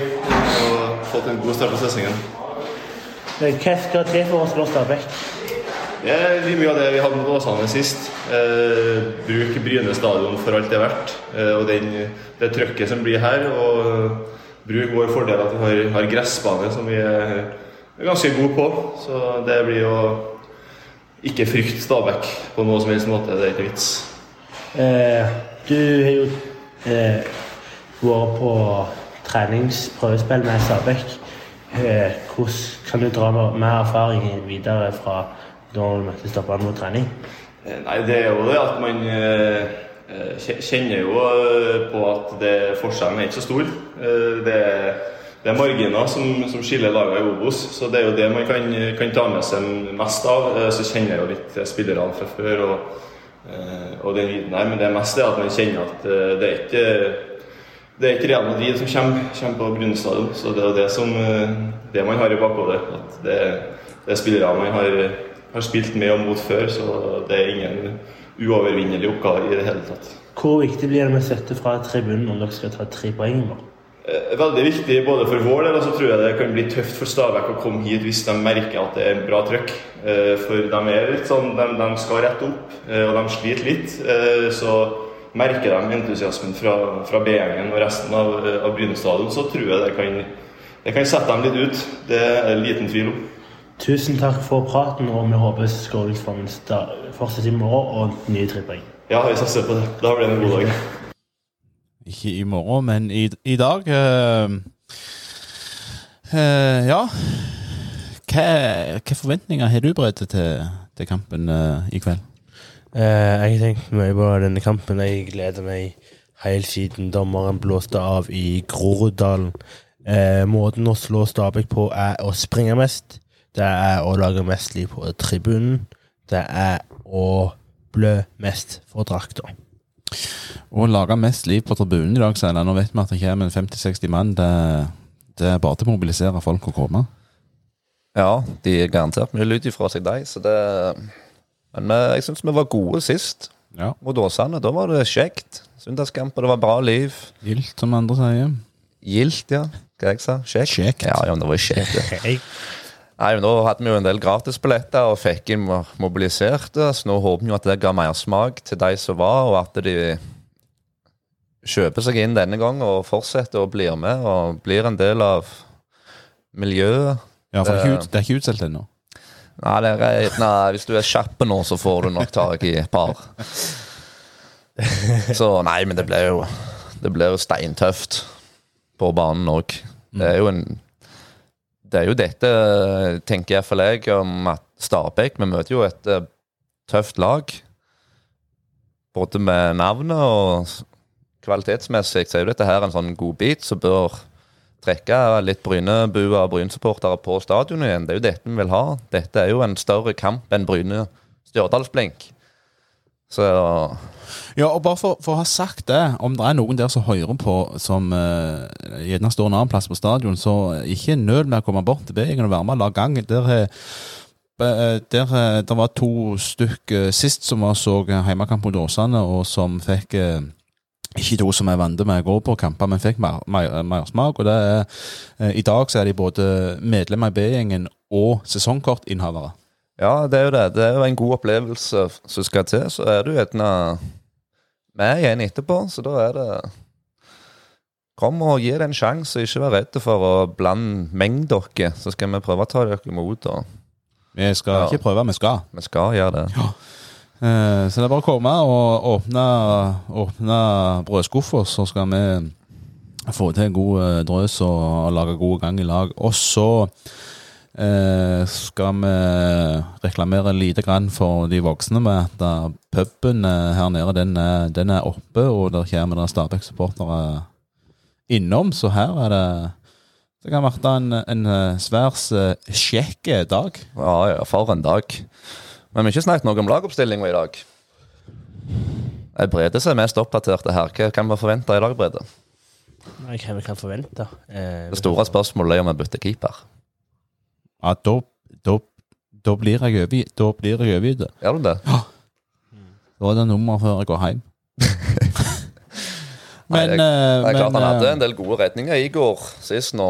Og fått en god start på sesongen. Hva skal til for å slå Stabæk? Det er mye av det vi hadde mot Åsane sist. Eh, bruk Bryne stadion for alt det er verdt. Eh, og den, det trøkket som blir her. Og bruk vår fordel at vi har, har gressbane som vi er ganske gode på. Så det blir å ikke frykte Stabæk på noe som helst måte. Det er ikke vits. Eh, du har jo eh, vært på treningsprøvespill med Stabæk. Eh, hvordan kan du dra mer erfaring videre fra da du møtte stopperne mot trening? Eh, nei, Det er jo det at man eh, kjenner jo på at det, forskjellen er ikke så stor. Det det er marginer som, som skiller lagene i Obos, så det er jo det man kan, kan ta med seg mest av. Så kjenner jeg jo litt spillerne fra før. og, og den, nei, men det er mest det at man kjenner at det er ikke det er ikke Real Madrid som kommer, kommer på Brunestadion. Så det er det som eh, det man har i bakhodet. At det, det er spillere man har, har, spilt med og mot før, så det er ingen uovervinnelig oppgave i det hele tatt. Hvor viktig blir det med støtte fra tribunen om dere skal ta tre poeng? nå? Eh, veldig viktig både for vår del, og så tror jeg det kan bli tøft for Stabæk å komme hit hvis de merker at det er bra trøkk. Eh, for de er litt sånn, de, de skal rette opp, og de sliter litt. Så merker de entusiasmen fra, fra B-gjengen og resten av, av Bryne stadion, så tror jeg det kan, det kan sette dem litt ut. Det er liten tvil om. Tusen takk for praten, og vi håper skåringsformen fortsetter i morgen og nye tre poeng. Ja, vi satser på det. Da blir det en god dag. Ikke i morgen, men i, i dag uh, uh, Ja. Hva, hva, forventninger har du, Brede, til, til kampen uh, i kveld? Eh, jeg har tenkt mye på denne kampen. Jeg gleder meg helt siden dommeren blåste av i Groruddalen. Eh, måten å slå Stabæk på er å springe mest. Det er å lage mest liv på tribunen. Det er å blø mest for drakta. Å lage mest liv på tribunen i dag, Seiler. Nå vet vi at det kommer 50-60 mann. Det, Det er bare til å mobilisere folk og komme. Ja, de er garantert mye lyd ifra seg, de. Så det Men jeg syns vi var gode sist ja. mot Åsane. Da var det kjekt. Søndagskamp, og det var bra liv. Gildt, som andre sier. Gildt, ja. Hva jeg sa Kjekt? Kjekt. Ja, ja, det var kjekt. Ja. Nei, men Nå hadde vi jo en del gratisbilletter og fikk inn mobiliserte, så nå håper vi jo at det ga mersmak til de som var, og at de kjøper seg inn denne gangen og fortsetter og blir med og blir en del av miljøet. Ja, for det, det er ikke utsolgt ennå? Nei, det er, nei, hvis du er kjapp nå, så får du nok tak i et par. Så nei, men det blir jo Det blir jo steintøft på banen òg. Det er jo en Det er jo dette, tenker iallfall jeg, om at Stabæk Vi møter jo et eh, tøft lag. Både med navnet og kvalitetsmessig så er jo dette her en sånn god bit som bør trekke litt Brynebua og Brynsupportere på stadionet igjen. Det er jo dette vi vil ha. Dette er jo en større kamp enn Bryne-Stjørdalsblink. Så Ja, og bare for, for, å ha sagt det, om det er noen der som hører på som uh, gjerne står en annen plass på stadion, så ikke nøl med å komme bort til Beingen og være med og lage gang. Der, uh, der, uh, der var to stykk sist som var så heimekamp mot Åsane, og som fikk ikke to som er vant med å gå på kamper, men fikk mersmak. Og eh, I dag så er de både medlemmer i B-gjengen og sesongkortinnehavere. Ja, det er jo det. Det er jo en god opplevelse som skal til. Så er du gjerne med igjen etterpå, så da er det Kom og gi det en sjanse, ikke vær redde for å blande mengd dere. Så skal vi prøve å ta dere imot. Og... Vi skal ja. ikke prøve, vi skal. Vi skal gjøre det. Ja. Eh, så det er bare å komme og åpne, åpne brødskuffa, så skal vi få til en god eh, drøs og, og lage god gang i lag. Og så eh, skal vi reklamere lite grann for de voksne med at uh, puben her nede, den er, den er oppe, og der kommer det Stabæk-supportere innom. Så her er det det kan være en, en sværs kjekk dag. Ja, ja, for en dag. Men vi har ikke snakket noe om lagoppstillinga i dag. Brede som er mest oppdatert her. Hva kan vi forvente i dag, Brede? Hva vi kan forvente? Eh, det store spørsmålet er om vi bytter keeper. Ja, da, da, da blir jeg overgitt. da blir jeg overgitt. Gjør du det? Ja. Da er det nummer før jeg går hjem. men, Nei, det, det er klart han hadde eh, en del gode redninger i går sist nå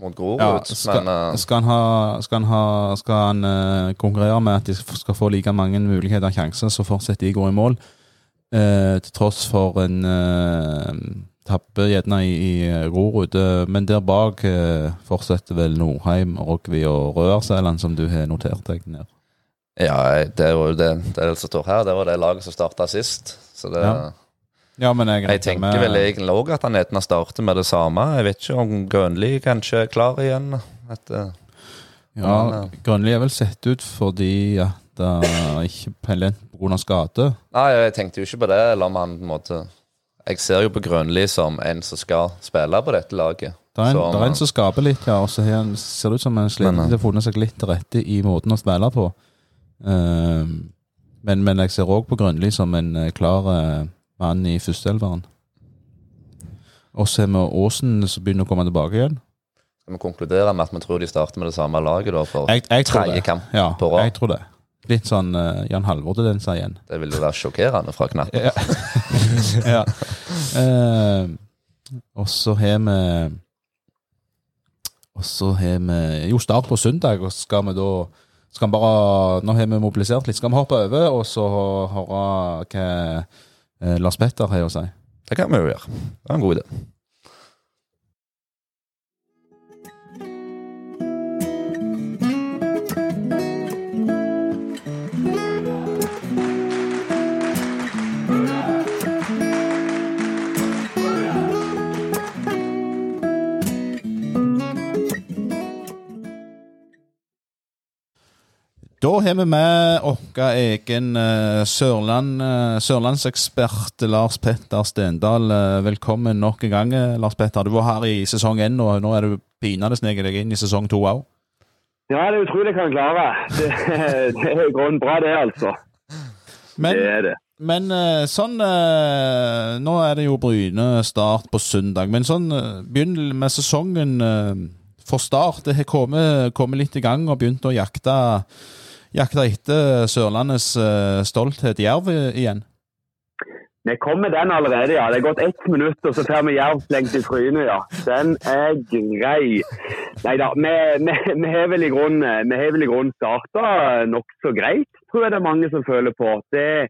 mot Grorud. Ja, skal, men, uh, skal, han ha, skal han, ha, skal han uh, konkurrere med at de skal få like mange muligheter og sjanser, så fortsetter de går i mål. Uh, til tross for en uh, tabbe gjerne i, i Grorud. men der bak fortsetter vel Nordheim, Rogvi og Rørsæland, som du har notert deg ned. Ja, det er jo det, det som står her. Det var det laget som starta sist. Så det ja. Ja, men jeg, jeg tenker med... vel egentlig òg at han gjerne starter med det samme. Jeg vet ikke om Grønli kanskje er klar igjen. Etter, ja, men, Grønli er vel sett ut fordi at uh, ikke pga. skade. Nei, jeg tenkte jo ikke på det. Eller om han på en måte Jeg ser jo på Grønli som en som skal spille på dette laget. Det er en, som, er en som skaper litt, ja. Og så ser det ut som en han har funnet seg litt til rette i måten å spille på. Uh, men, men, jeg ser òg på Grønli som en uh, klar uh, mann i førsteelveren. Og så har vi Åsen som begynner å komme tilbake igjen. Skal vi konkludere med at vi tror de starter med det samme laget da for tredje kamp ja, på rad? Jeg tror det. Litt sånn uh, Jan Halvor-tendenser igjen. Det vil jo være sjokkerende fra knappen. ja. ja. Eh, og så har vi Og så har vi Jo, start på søndag, og skal vi da skal vi bare, Nå har vi mobilisert litt. Skal vi hoppe over og så høre hva eh, Lars Petter har å si. Det kan vi jo gjøre. Det er en god idé. Da har vi med vår egen uh, Sørland, uh, sørlandsekspert Lars Petter Stendal. Uh, velkommen nok en gang, Lars Petter. Du var her i sesong én, og nå er du pinadø sneket deg inn i sesong to òg. Ja, det er utrolig hva han klarer. Det, det er grunnen bra, det, altså. Men, det er det. Men sånn Nå er det jo Bryne-start på søndag, men sånn begynn med sesongen for Start. Det har kommet, kommet, litt i gang og begynt å jakte, jakte etter Sørlandets stolthet Jerv igjen? Vi kom med den allerede, ja. Det er gått ett minutt, og så får vi jerv slengt i trynet, ja. Den er grei. Nei da, vi, vi, vi har vel i grunnen grunn starta nokså greit, tror jeg det er mange som føler på. Det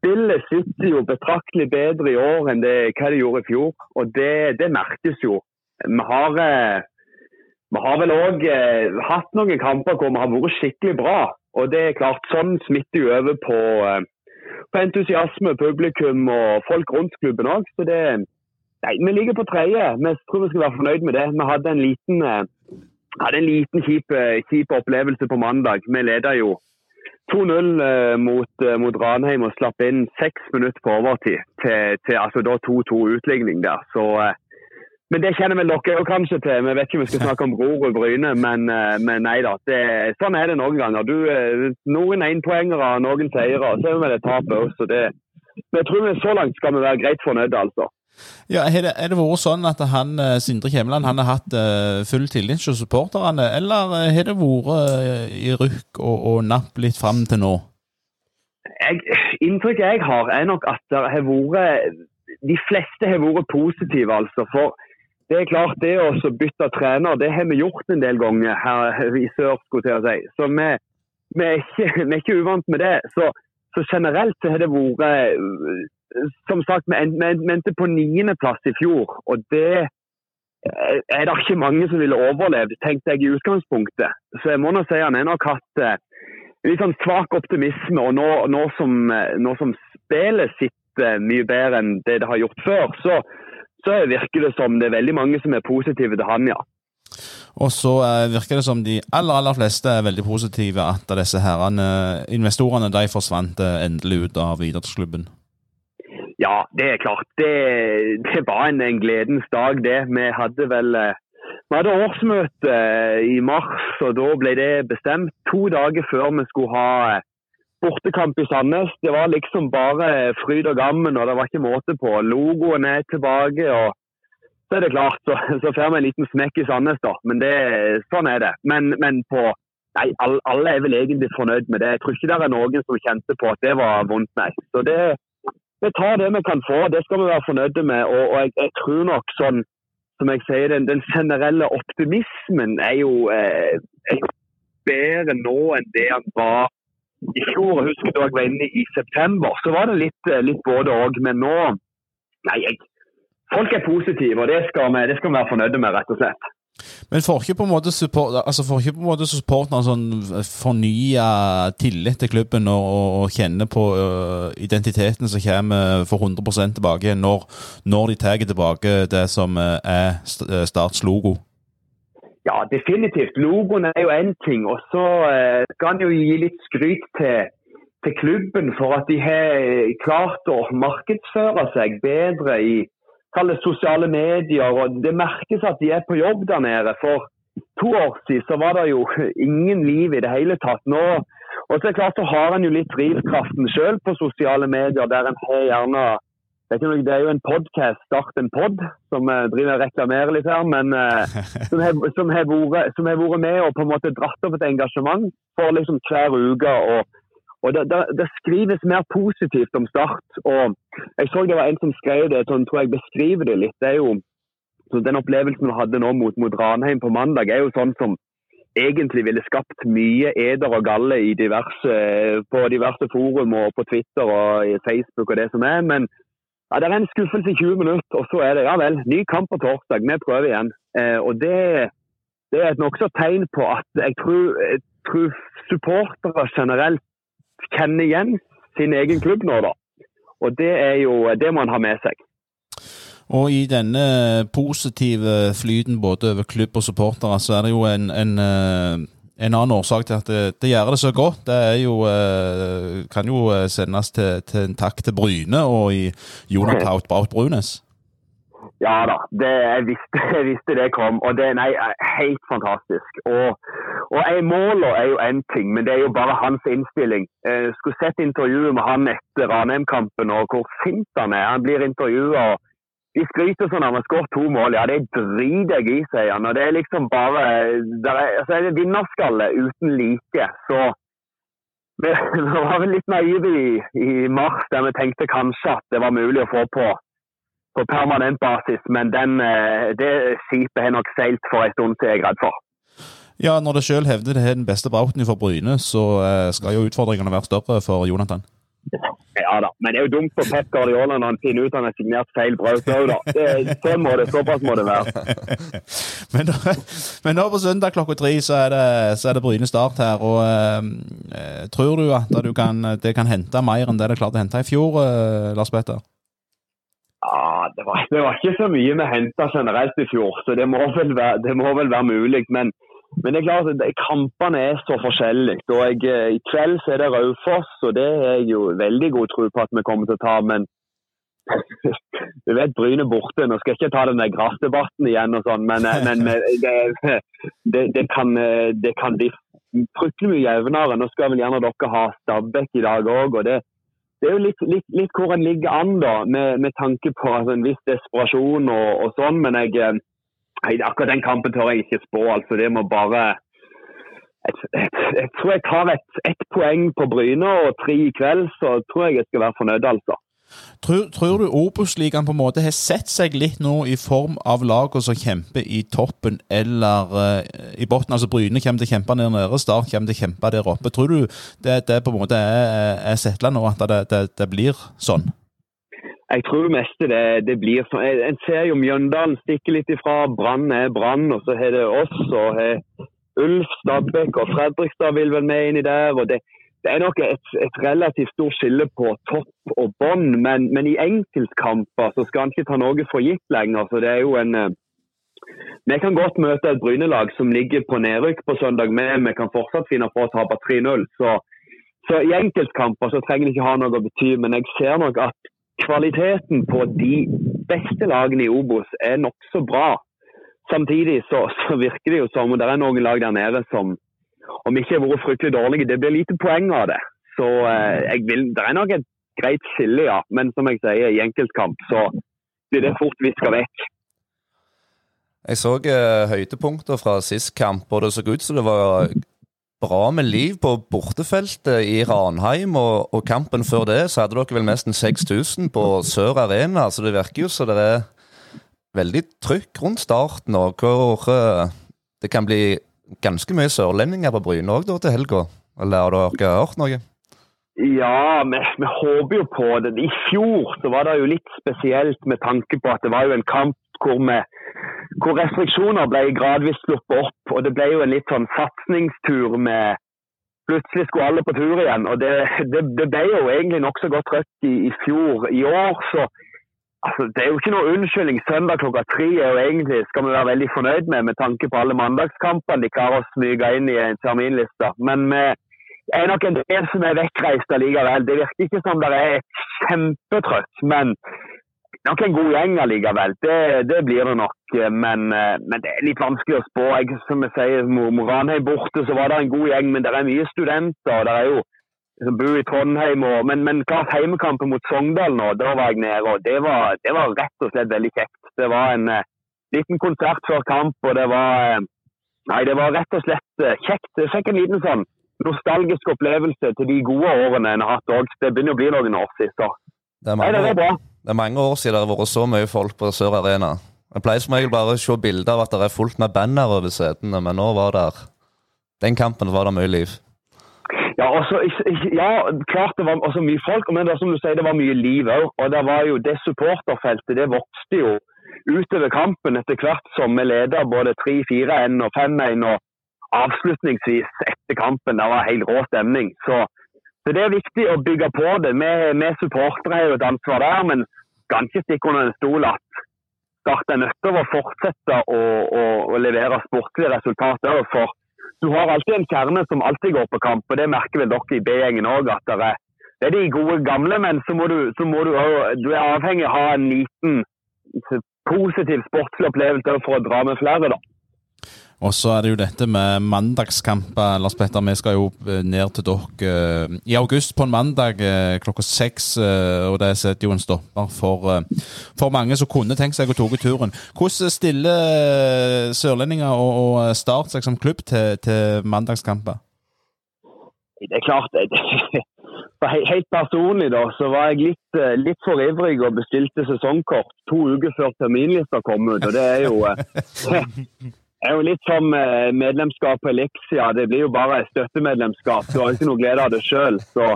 Spillet sitter jo betraktelig bedre i år enn det, hva det gjorde i fjor, og det, det merkes jo. Vi har, eh, vi har vel òg eh, hatt noen kamper hvor vi har vært skikkelig bra. Og det er klart, sånn smitter jo over på eh, på entusiasme, publikum og folk rundt klubben òg. Så det Nei, vi ligger på tredje. Vi tror vi skal være fornøyd med det. Vi hadde en liten, eh, hadde en liten kjip, eh, kjip opplevelse på mandag. Vi leda jo 2-0 eh, mot, mot, Ranheim og slapp inn seks minutter på overtid til, til altså 2-2 utligning der. Så men det kjenner vel dere kanskje til. Vi vet ikke om vi skal snakke om Grorud Bryne, men, eh, men nei da. Det, sånn er det noen ganger. Du, eh, noen énpoengere, noen seire. Så er vi med det òg, også. Det, men jeg tror vi så langt skal vi være greit fornøyde, altså. Ja, Er det, er det vært sånn at han, eh, Sindre Kjemland han har hatt full tillit til supporterne, eller har det vært i rykk og, og napp litt fram til nå? Jeg, inntrykket jeg har, er nok at det har vært De fleste har vært positive, altså. For det er klart, det å bytte trener, det har vi gjort en del ganger her i sør. skulle jeg si. Så vi, vi, er ikke, vi, er ikke, uvant med det. Så, så generelt så har det vært Som sagt, vi endte på niendeplass i fjor. Og det er det ikke mange som ville overlevd, tenkte jeg i utgangspunktet. Så jeg må nå si han har nok hatt eh, litt sånn svak optimisme. Og nå, nå, som, nå som spillet sitter mye bedre enn det det har gjort før, så så virker det som det er veldig mange som er positive til han, ja. Og så uh, virker det som de aller aller fleste er veldig positive at disse herrene, investorene de forsvant uh, endelig ut av idrettsklubben. Ja, det er klart. Det, det var en, en, gledens dag, det. Vi hadde vel vi hadde årsmøte i mars, og da ble det bestemt to dager før vi skulle ha bortekamp i Sandnes. Det var liksom bare fryd og gammen, og det var ikke måte på. Logoen er tilbake. og Så er det klart, så, så får vi en liten smekk i Sandnes, da. Men det, sånn er det. Men, men på Nei, alle er vel egentlig fornøyd med det. Jeg tror ikke det er noen som kjente på at det var vondt, nei. Så det, vi tar det vi kan få. Det skal vi være fornøyde med. Og, og jeg, jeg, tror nok sånn, som jeg sier, den, den generelle optimismen er jo, eh, er jo bedre nå enn det han var i fjor, husker da jeg var inne i september, så var det litt, eh, litt både òg. Men nå Nei, jeg, folk er positive, og det skal, vi, det skal vi være fornøyde med, rett og slett. Men får ikke på en måte support, altså supporterne sånn fornya tillit til klubben og, og kjenne på uh, identiteten som kommer for 100 tilbake når, når de tar tilbake det som er Starts logo? Ja, definitivt. Logoen er jo én ting. Og så eh, skal en jo gi litt skryt til, til, klubben for at de har klart å markedsføre seg bedre i sosiale medier. og Det merkes at de er på jobb der nede. For to år siden så var det jo ingen liv i det hele tatt. Nå, og så er det klart så har en jo litt drivkraften sjøl på sosiale medier, der en har gjerne det er, det er, jo en podkast, Start en pod, som uh, driver og reklamerer litt her. Men uh, som, har, som, har vært, som, har, vært, med og på en måte dratt opp et engasjement for liksom hver uke. og, og det, det, det, skrives mer positivt om Start. og Jeg så det var en som skrev det, sånn tror jeg beskriver det litt. det er jo Den opplevelsen vi hadde nå mot, mot Ranheim på mandag, er jo sånn som egentlig ville skapt mye eder og galle i diverse, på diverse forum og på Twitter og i Facebook og det som er. men ja, Det er en skuffelse i 20 minutter, og så er det ja vel, ny kamp på torsdag. Vi prøver igjen. Eh, og det, det, er et nokså tegn på at jeg tror, jeg tror supportere generelt kjenner igjen sin egen klubb nå, da. Og det er jo det man har med seg. Og i denne positive flyten både over klubb og supportere, så er det jo en, en eh, en annen årsak til at det, det, gjør det så godt, det er jo, eh, kan jo eh, sendes til, til, en takk til Bryne og i Jonatout Braut Brunes. Ja da, det, jeg, visste, jeg, visste, det kom. Og det nei, helt fantastisk. Og, og jeg måler er jo én ting, men det er jo bare hans innstilling. Jeg skulle sett intervjuet med han etter Ranheim-kampen og hvor sint han er. Han blir intervjua og de skryter sånn av å ha skåret to mål. Ja, det driter jeg i, sier han. Og det er liksom bare der er, altså, er det vinnerskalle uten like. Så vi, vi var vel litt naive i, i mars der vi tenkte kanskje at det var mulig å få på på permanent basis, men den, eh, det skipet har nok seilt for en stund til, jeg er redd for. Ja, når det sjøl hevder det er den beste Brauten for Bryne, så eh, skal jo utfordringene være større for Jonathan? Ja da, men det er jo dumt for Pep Guardiola når han finner ut han har signert feil Braut òg, da. Det, sånn må det, såpass må det være. men, da, men nå på søndag klokka tre så er det, så er det Bryne start her. og eh, Tror du at du kan, det kan hente mer enn det det klarte å hente i fjor, eh, Lars Petter? Ja, det var, det var, ikke så mye vi henta generelt i fjor, så det må vel være, det må vel være mulig. Men, men, det er klart at kampene er så forskjellige. Og jeg, eh, I kveld så er det Raufoss, og det er jeg jo veldig god tro på at vi kommer til å ta. Men du vet Bryne borte. Nå skal jeg ikke ta den der grasdebatten igjen, og sånn, men, eh, men det, det, det, kan, eh, det kan bli fryktelig mye jevnere. Nå skal vel gjerne dere ha Stabæk i dag òg. og det det er jo litt, litt, litt, hvor en ligger an, da, med, med tanke på altså, en viss desperasjon og, og sånn. Men jeg, eh, akkurat den kampen tør jeg ikke spå. altså Det må bare jeg tror jeg tar ett et poeng på Bryne og tre i kveld, så tror jeg jeg skal være fornøyd, altså. Tror, tror du Obos-ligaen på en måte har sett seg litt nå i form av lagene som kjemper i toppen eller uh, i bunnen? Altså Bryne kommer til å kjempe der nede, Start kommer til å kjempe der oppe. Tror du det, det på en måte er, er settla nå, at det, det, det, blir sånn? Jeg tror det meste det, det blir sånn. En ser jo Mjøndalen stikke litt ifra. Brann er Brann, og så har det oss. og har Ulf, Stabæk og Fredrikstad vil vel med inn i der. og det det er nok et, et, relativt stort skille på topp og bånn, men, men, i enkeltkamper så skal han ikke ta noe for gitt lenger. så det er jo en... Eh, vi kan godt møte et Bryne-lag som ligger på nedrykk på søndag, men vi kan fortsatt finne på å tape 3-0. Så, så, i enkeltkamper så trenger det ikke ha noe å bety, men jeg ser nok at kvaliteten på de beste lagene i Obos er nokså bra. Samtidig så, så virker det jo som om det er noen lag der nede som om ikke har vært fryktelig dårlige. Det blir lite poeng av det. Så eh, vil, det er nok et greit skille, ja. Men som jeg sier, i enkeltkamp så blir det fort viska vekk. Jeg så eh, høydepunkter fra sist kamp, og det så ut som det var bra med liv på bortefeltet i Ranheim. Og, og, kampen før det så hadde dere vel nesten 6000 på Sør Arena. Så det virker jo som det er veldig trykk rundt starten, og hvor uh, det kan bli ganske mye sørlendinger på Bryne òg til helga? Eller har dere hørt noe? Ja, vi, vi, håper jo på det. I fjor så var det jo litt spesielt med tanke på at det var jo en kamp hvor, vi, hvor restriksjoner ble gradvis sluppet opp. Og det ble jo en litt sånn satsingstur med Plutselig skulle alle på tur igjen. og Det, det, det ble jo egentlig nokså godt rødt i, i fjor. I år så Altså, det er jo ikke noe unnskyldning. Søndag klokka tre er jo egentlig, skal vi være veldig fornøyd med, med tanke på alle mandagskampene de klarer å smyge inn i en terminliste. Men vi er nok en del som er vekkreist allikevel. Det virker ikke som det er kjempetrøtt. men nok en god gjeng allikevel. Det, det, blir det nok. Men, men, det er litt vanskelig å spå. Jeg, som jeg sier, Ranheim borte, så var det en god gjeng, men det er mye studenter. og det er jo som bor i Trondheim. Og, men, men klart heimekampen mot Sogndal nå, da var jeg nede. og det var, det var, rett og slett veldig kjekt. Det var en uh, liten konsert før kamp, og det var uh, Nei, det var rett og slett uh, kjekt. Jeg fikk en liten sånn nostalgisk opplevelse til de gode årene en har hatt òg. Det begynner å bli noen år siden. Det nei, det, bra. Det er mange år siden det har vært så mye folk på Sør Arena. Jeg pleier som regel bare å se bilder av at det er fullt med banner over setene, men nå var det Den kampen var det mye liv. Ja, også, ja, klart det var også mye folk, men det, som du sier, det var mye liv òg. Og det var jo det supporterfeltet det vokste jo utover kampen etter hvert som vi leda både 3-4-1 og 5-1. Og avslutningsvis etter kampen, det var helt rå stemning. Så, så, det er viktig å bygge på det. Vi, vi supportere har jo et ansvar der, men kan ikke stikke under en stol at Start er nødt til å fortsette å, å, å levere sportlige resultater. For du har alltid en kjerne som alltid går på kamp, og det merker vel dere i B-gjengen òg. at det det er de gode gamle, men så må du, så må du, du er avhengig av å ha en liten positiv sportslig opplevelse for å dra med flere, da. Og så er det jo dette med mandagskamper. Lars Petter, vi skal jo eh, ned til dere eh, i august på en mandag eh, klokka seks. Og det setter jo en stopper for, for mange som kunne tenkt seg å ta turen. Hvordan stiller sørlendinger og Start seg som klubb til, til mandagskamper? Det er klart. Helt personlig da, så var jeg litt, litt for ivrig og bestilte sesongkort to uker før terminlista kom ut. og det er jo Det er jo litt som eh, medlemskap på Elixia. Det blir jo bare støttemedlemskap. Du har ikke noe glede av det sjøl. Så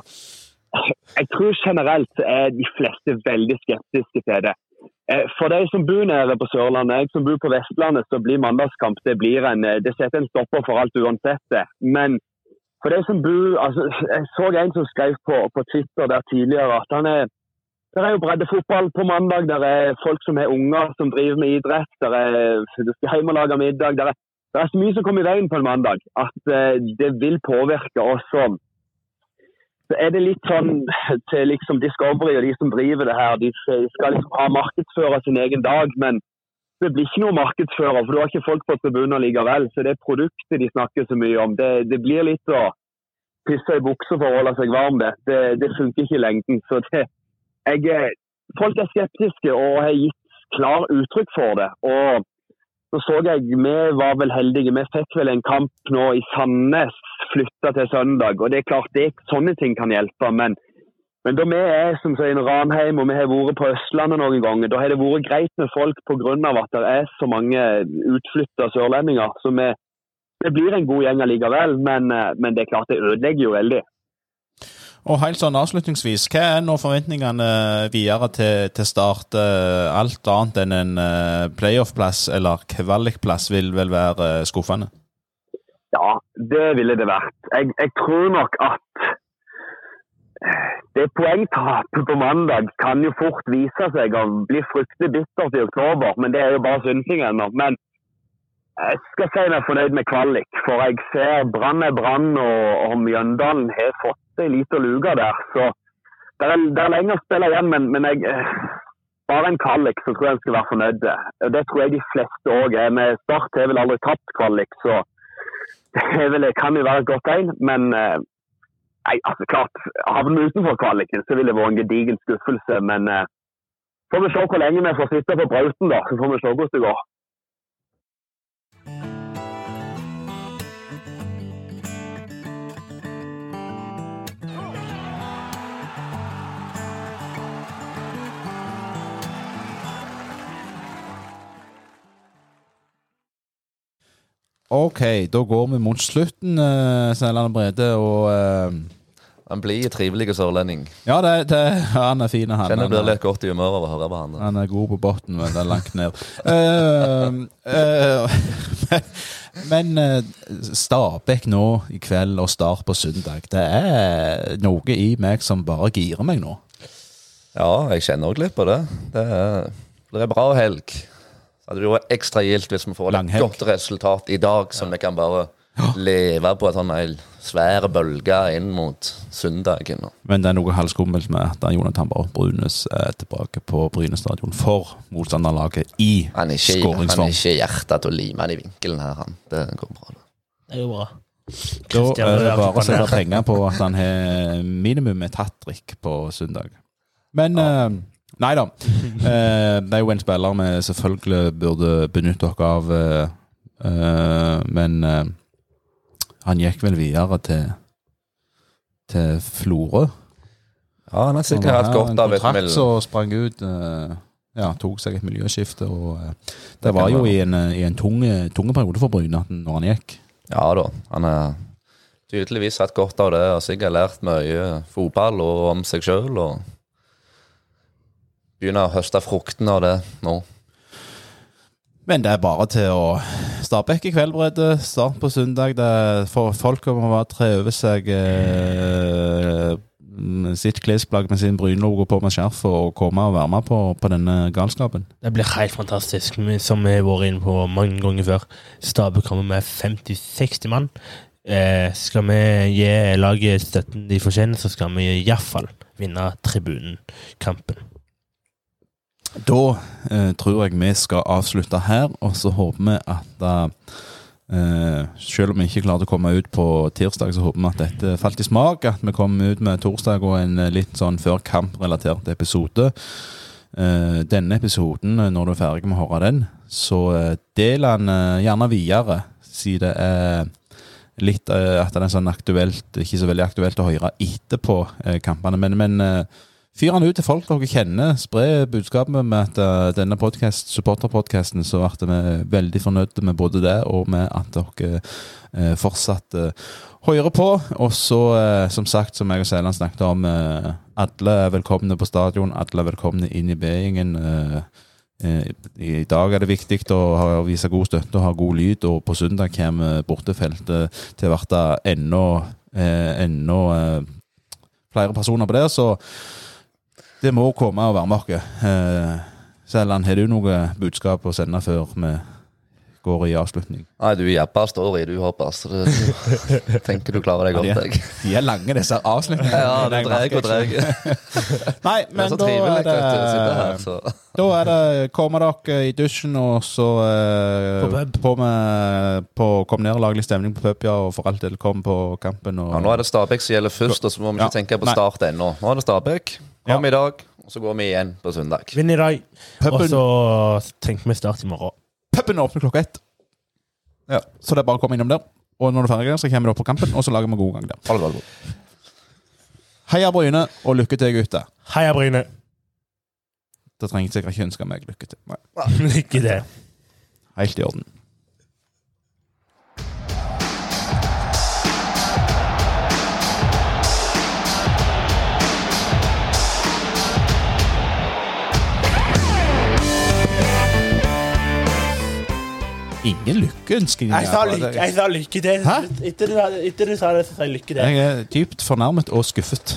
jeg tror generelt er de fleste veldig skeptiske til det. Eh, for de som bor nede på Sørlandet, jeg som bor på Vestlandet, så blir mandagskamp det blir en, eh, det setter en stopper for alt uansett. det. Men for de som bor altså, Jeg så en som skrev på, på Twitter der tidligere at han er det er jo breddefotball på mandag. Det er folk som har unger som driver med idrett. Der er, du skal hjem og lage middag. Det er, er, så mye som kommer i veien på en mandag at uh, det vil påvirke oss. Så er det litt sånn til liksom Discovery og de som driver det her, de skal liksom ha markedsføre sin egen dag. Men det blir ikke noe markedsfører, for du har ikke folk på tribunen likevel. Så det produktet de snakker så mye om. Det, det blir litt å pisse i buksa for å holde seg varm, det. Det, det funker ikke i lengden. Så det, jeg, eh, folk er skeptiske og har gitt klar uttrykk for det. Og så så jeg, Vi var vel heldige. Vi fikk vel en kamp nå i Sandnes flytta til søndag. og det er klart det, Sånne ting kan hjelpe. Men, men da vi er som sier, Ranheim og vi har vært på Østlandet noen ganger, da har det vært greit med folk pga. at det er så mange utflytta sørlendinger. Så vi, det blir en god gjeng allikevel. Men, eh, men det er klart det ødelegger jo veldig. Og helt sånn avslutningsvis, hva er nå forventningene videre til, til start? Eh, alt annet enn en eh, playoff-plass eller kvalikplass vil vel være eh, skuffende? Ja, det ville det vært. Jeg, jeg tror nok at det poengtapet på mandag kan jo fort vise seg å bli fryktelig bittert i oktober, men det er jo bare synsing ennå. Men jeg skal si meg fornøyd med kvalik, for jeg ser Brann er Brann, og, og Mjøndalen har fått ei lita luke der. Så det er, det er lenge å spille igjen, men, men jeg, bare en kvalik så tror jeg en skal være fornøyd. Det tror jeg de fleste òg er. Med Start har vel aldri tapt kvalik, så det vel, kan jo være et godt tegn. Men eh, nei, altså klart, havner vi utenfor kvaliken, så vil det være en gedigen skuffelse. Men eh, får vi se hvor lenge vi får sitte på Brauten, da. Så får vi se hvordan det går. OK, da går vi mot slutten, uh, Snelland Brede, og uh, Han blir trivelig sørlending. Ja, det, det, han er fin. Han, Kjenner blir litt godt i humør av å høre på han. Han er god på bunnen, men det er langt ned. uh, men Stabæk nå i kveld og Start på søndag, det er noe i meg som bare girer meg nå. Ja, jeg kjenner òg litt på det. Det, er, det er bra helg. Så hadde det vært ekstra gildt hvis vi får et godt resultat i dag, som vi kan bare leve på en sånn svær bølge inn mot søndagen. Men det er noe halvskummelt med at Jonathan Barth Brunes er tilbake på Bryne stadion for motstanderlaget i skåringsform. Han er ikke hjertet til å lime han i vinkelen her, han. Det går bra. Det er jo bra. Da er det bare å sette penger på at han har minimum et hat trick på søndag. Men ja. uh, Nei da. Eh, det er jo en spiller vi selvfølgelig burde benytte oss av, eh, eh, men eh, han gikk vel videre til, til Florø. Ja, han har sikkert hatt godt av et kontrakt som sprang ut. Eh, ja, tok seg et miljøskifte. og eh, Det var jo i en, i en tung, tung periode for Bryne når han gikk. Ja da. Han har tydeligvis hatt godt av det og sikkert lært mye fotball og om seg sjøl. Og begynner å høste fruktene av det nå. Men det er bare til å Stabæk i kveld, Brede. Start på søndag. Det er for folk må bare tre over seg eh, sitt klesplagg med sin Bryn-logo på med skjerf og komme og være med på, på, denne galskapen. Det blir helt fantastisk, som vi har vært inne på mange ganger før. Stabæk kommer med 50-60 mann. Eh, skal vi gi laget støtten de fortjener, så skal vi iallfall vinne tribunen-kampen. Da eh, tror jeg vi skal avslutte her, og så håper vi at eh, selv om vi ikke klarte å komme ut på tirsdag, så håper vi at dette falt i smak. At vi kommer ut med torsdag og en litt sånn før kamp-relatert episode. Uh, denne episoden, når du er ferdig med å høre den, så uh, del den gjerne videre. Si det er litt at det er sånn aktuelt, ikke så veldig aktuelt å høre etterpå kampene. Men, men Fyr han ut til folk dere kjenner. Spre budskapet med at uh, denne podcast, supporterpodkasten så ble vi veldig fornøyde med både det og med at dere uh, fortsatt uh, hører på. Og så, som sagt, som jeg og Sæland snakket om, alle er velkomne på stadion. Alle er velkomne inn i B-gjengen. I dag er det viktig å vise god støtte og ha god lyd, og på søndag kommer bortefeltet til å bli enda, enda flere personer på det. Så det må komme med oss. Eh, Selland, har du noe budskap å sende før vi går i avslutning? Nei, du jabber står i, du, Håper. Så det, du tenker du klarer deg godt, ja, de, de er lange, disse avslutningene. Ja, det dreier og dreier. Nei, men da er det her, Da er det Kommer dere i dusjen, og så uh, på, på, med, på Kom ned og lag litt stemning på pub, ja, og for alt del kom på kampen. Og, ja, nå er det Stabæk som gjelder først, og så må vi ikke ja. tenke på start ennå. Nå er det Stabæk. Kom ja. i dag, og så går vi igjen på søndag. Vinn i dag, og så tenker vi start i morgen. Puben åpner klokka ett. Ja. Så det er bare å komme innom der. Og når du er ferdig, så kommer du opp på kampen, og så lager vi god gang der. Det godt. Heia Bryne, og lykke til, gutter. Heia Bryne. Da trenger jeg sikkert ikke ønske meg lykke til. Nei. lykke til. Helt i orden. Ingen lykkeønskninger. Jeg sa lykke, jeg sa lykke til. Etter du sa det, så sa jeg lykke til. Jeg er dypt fornærmet og skuffet.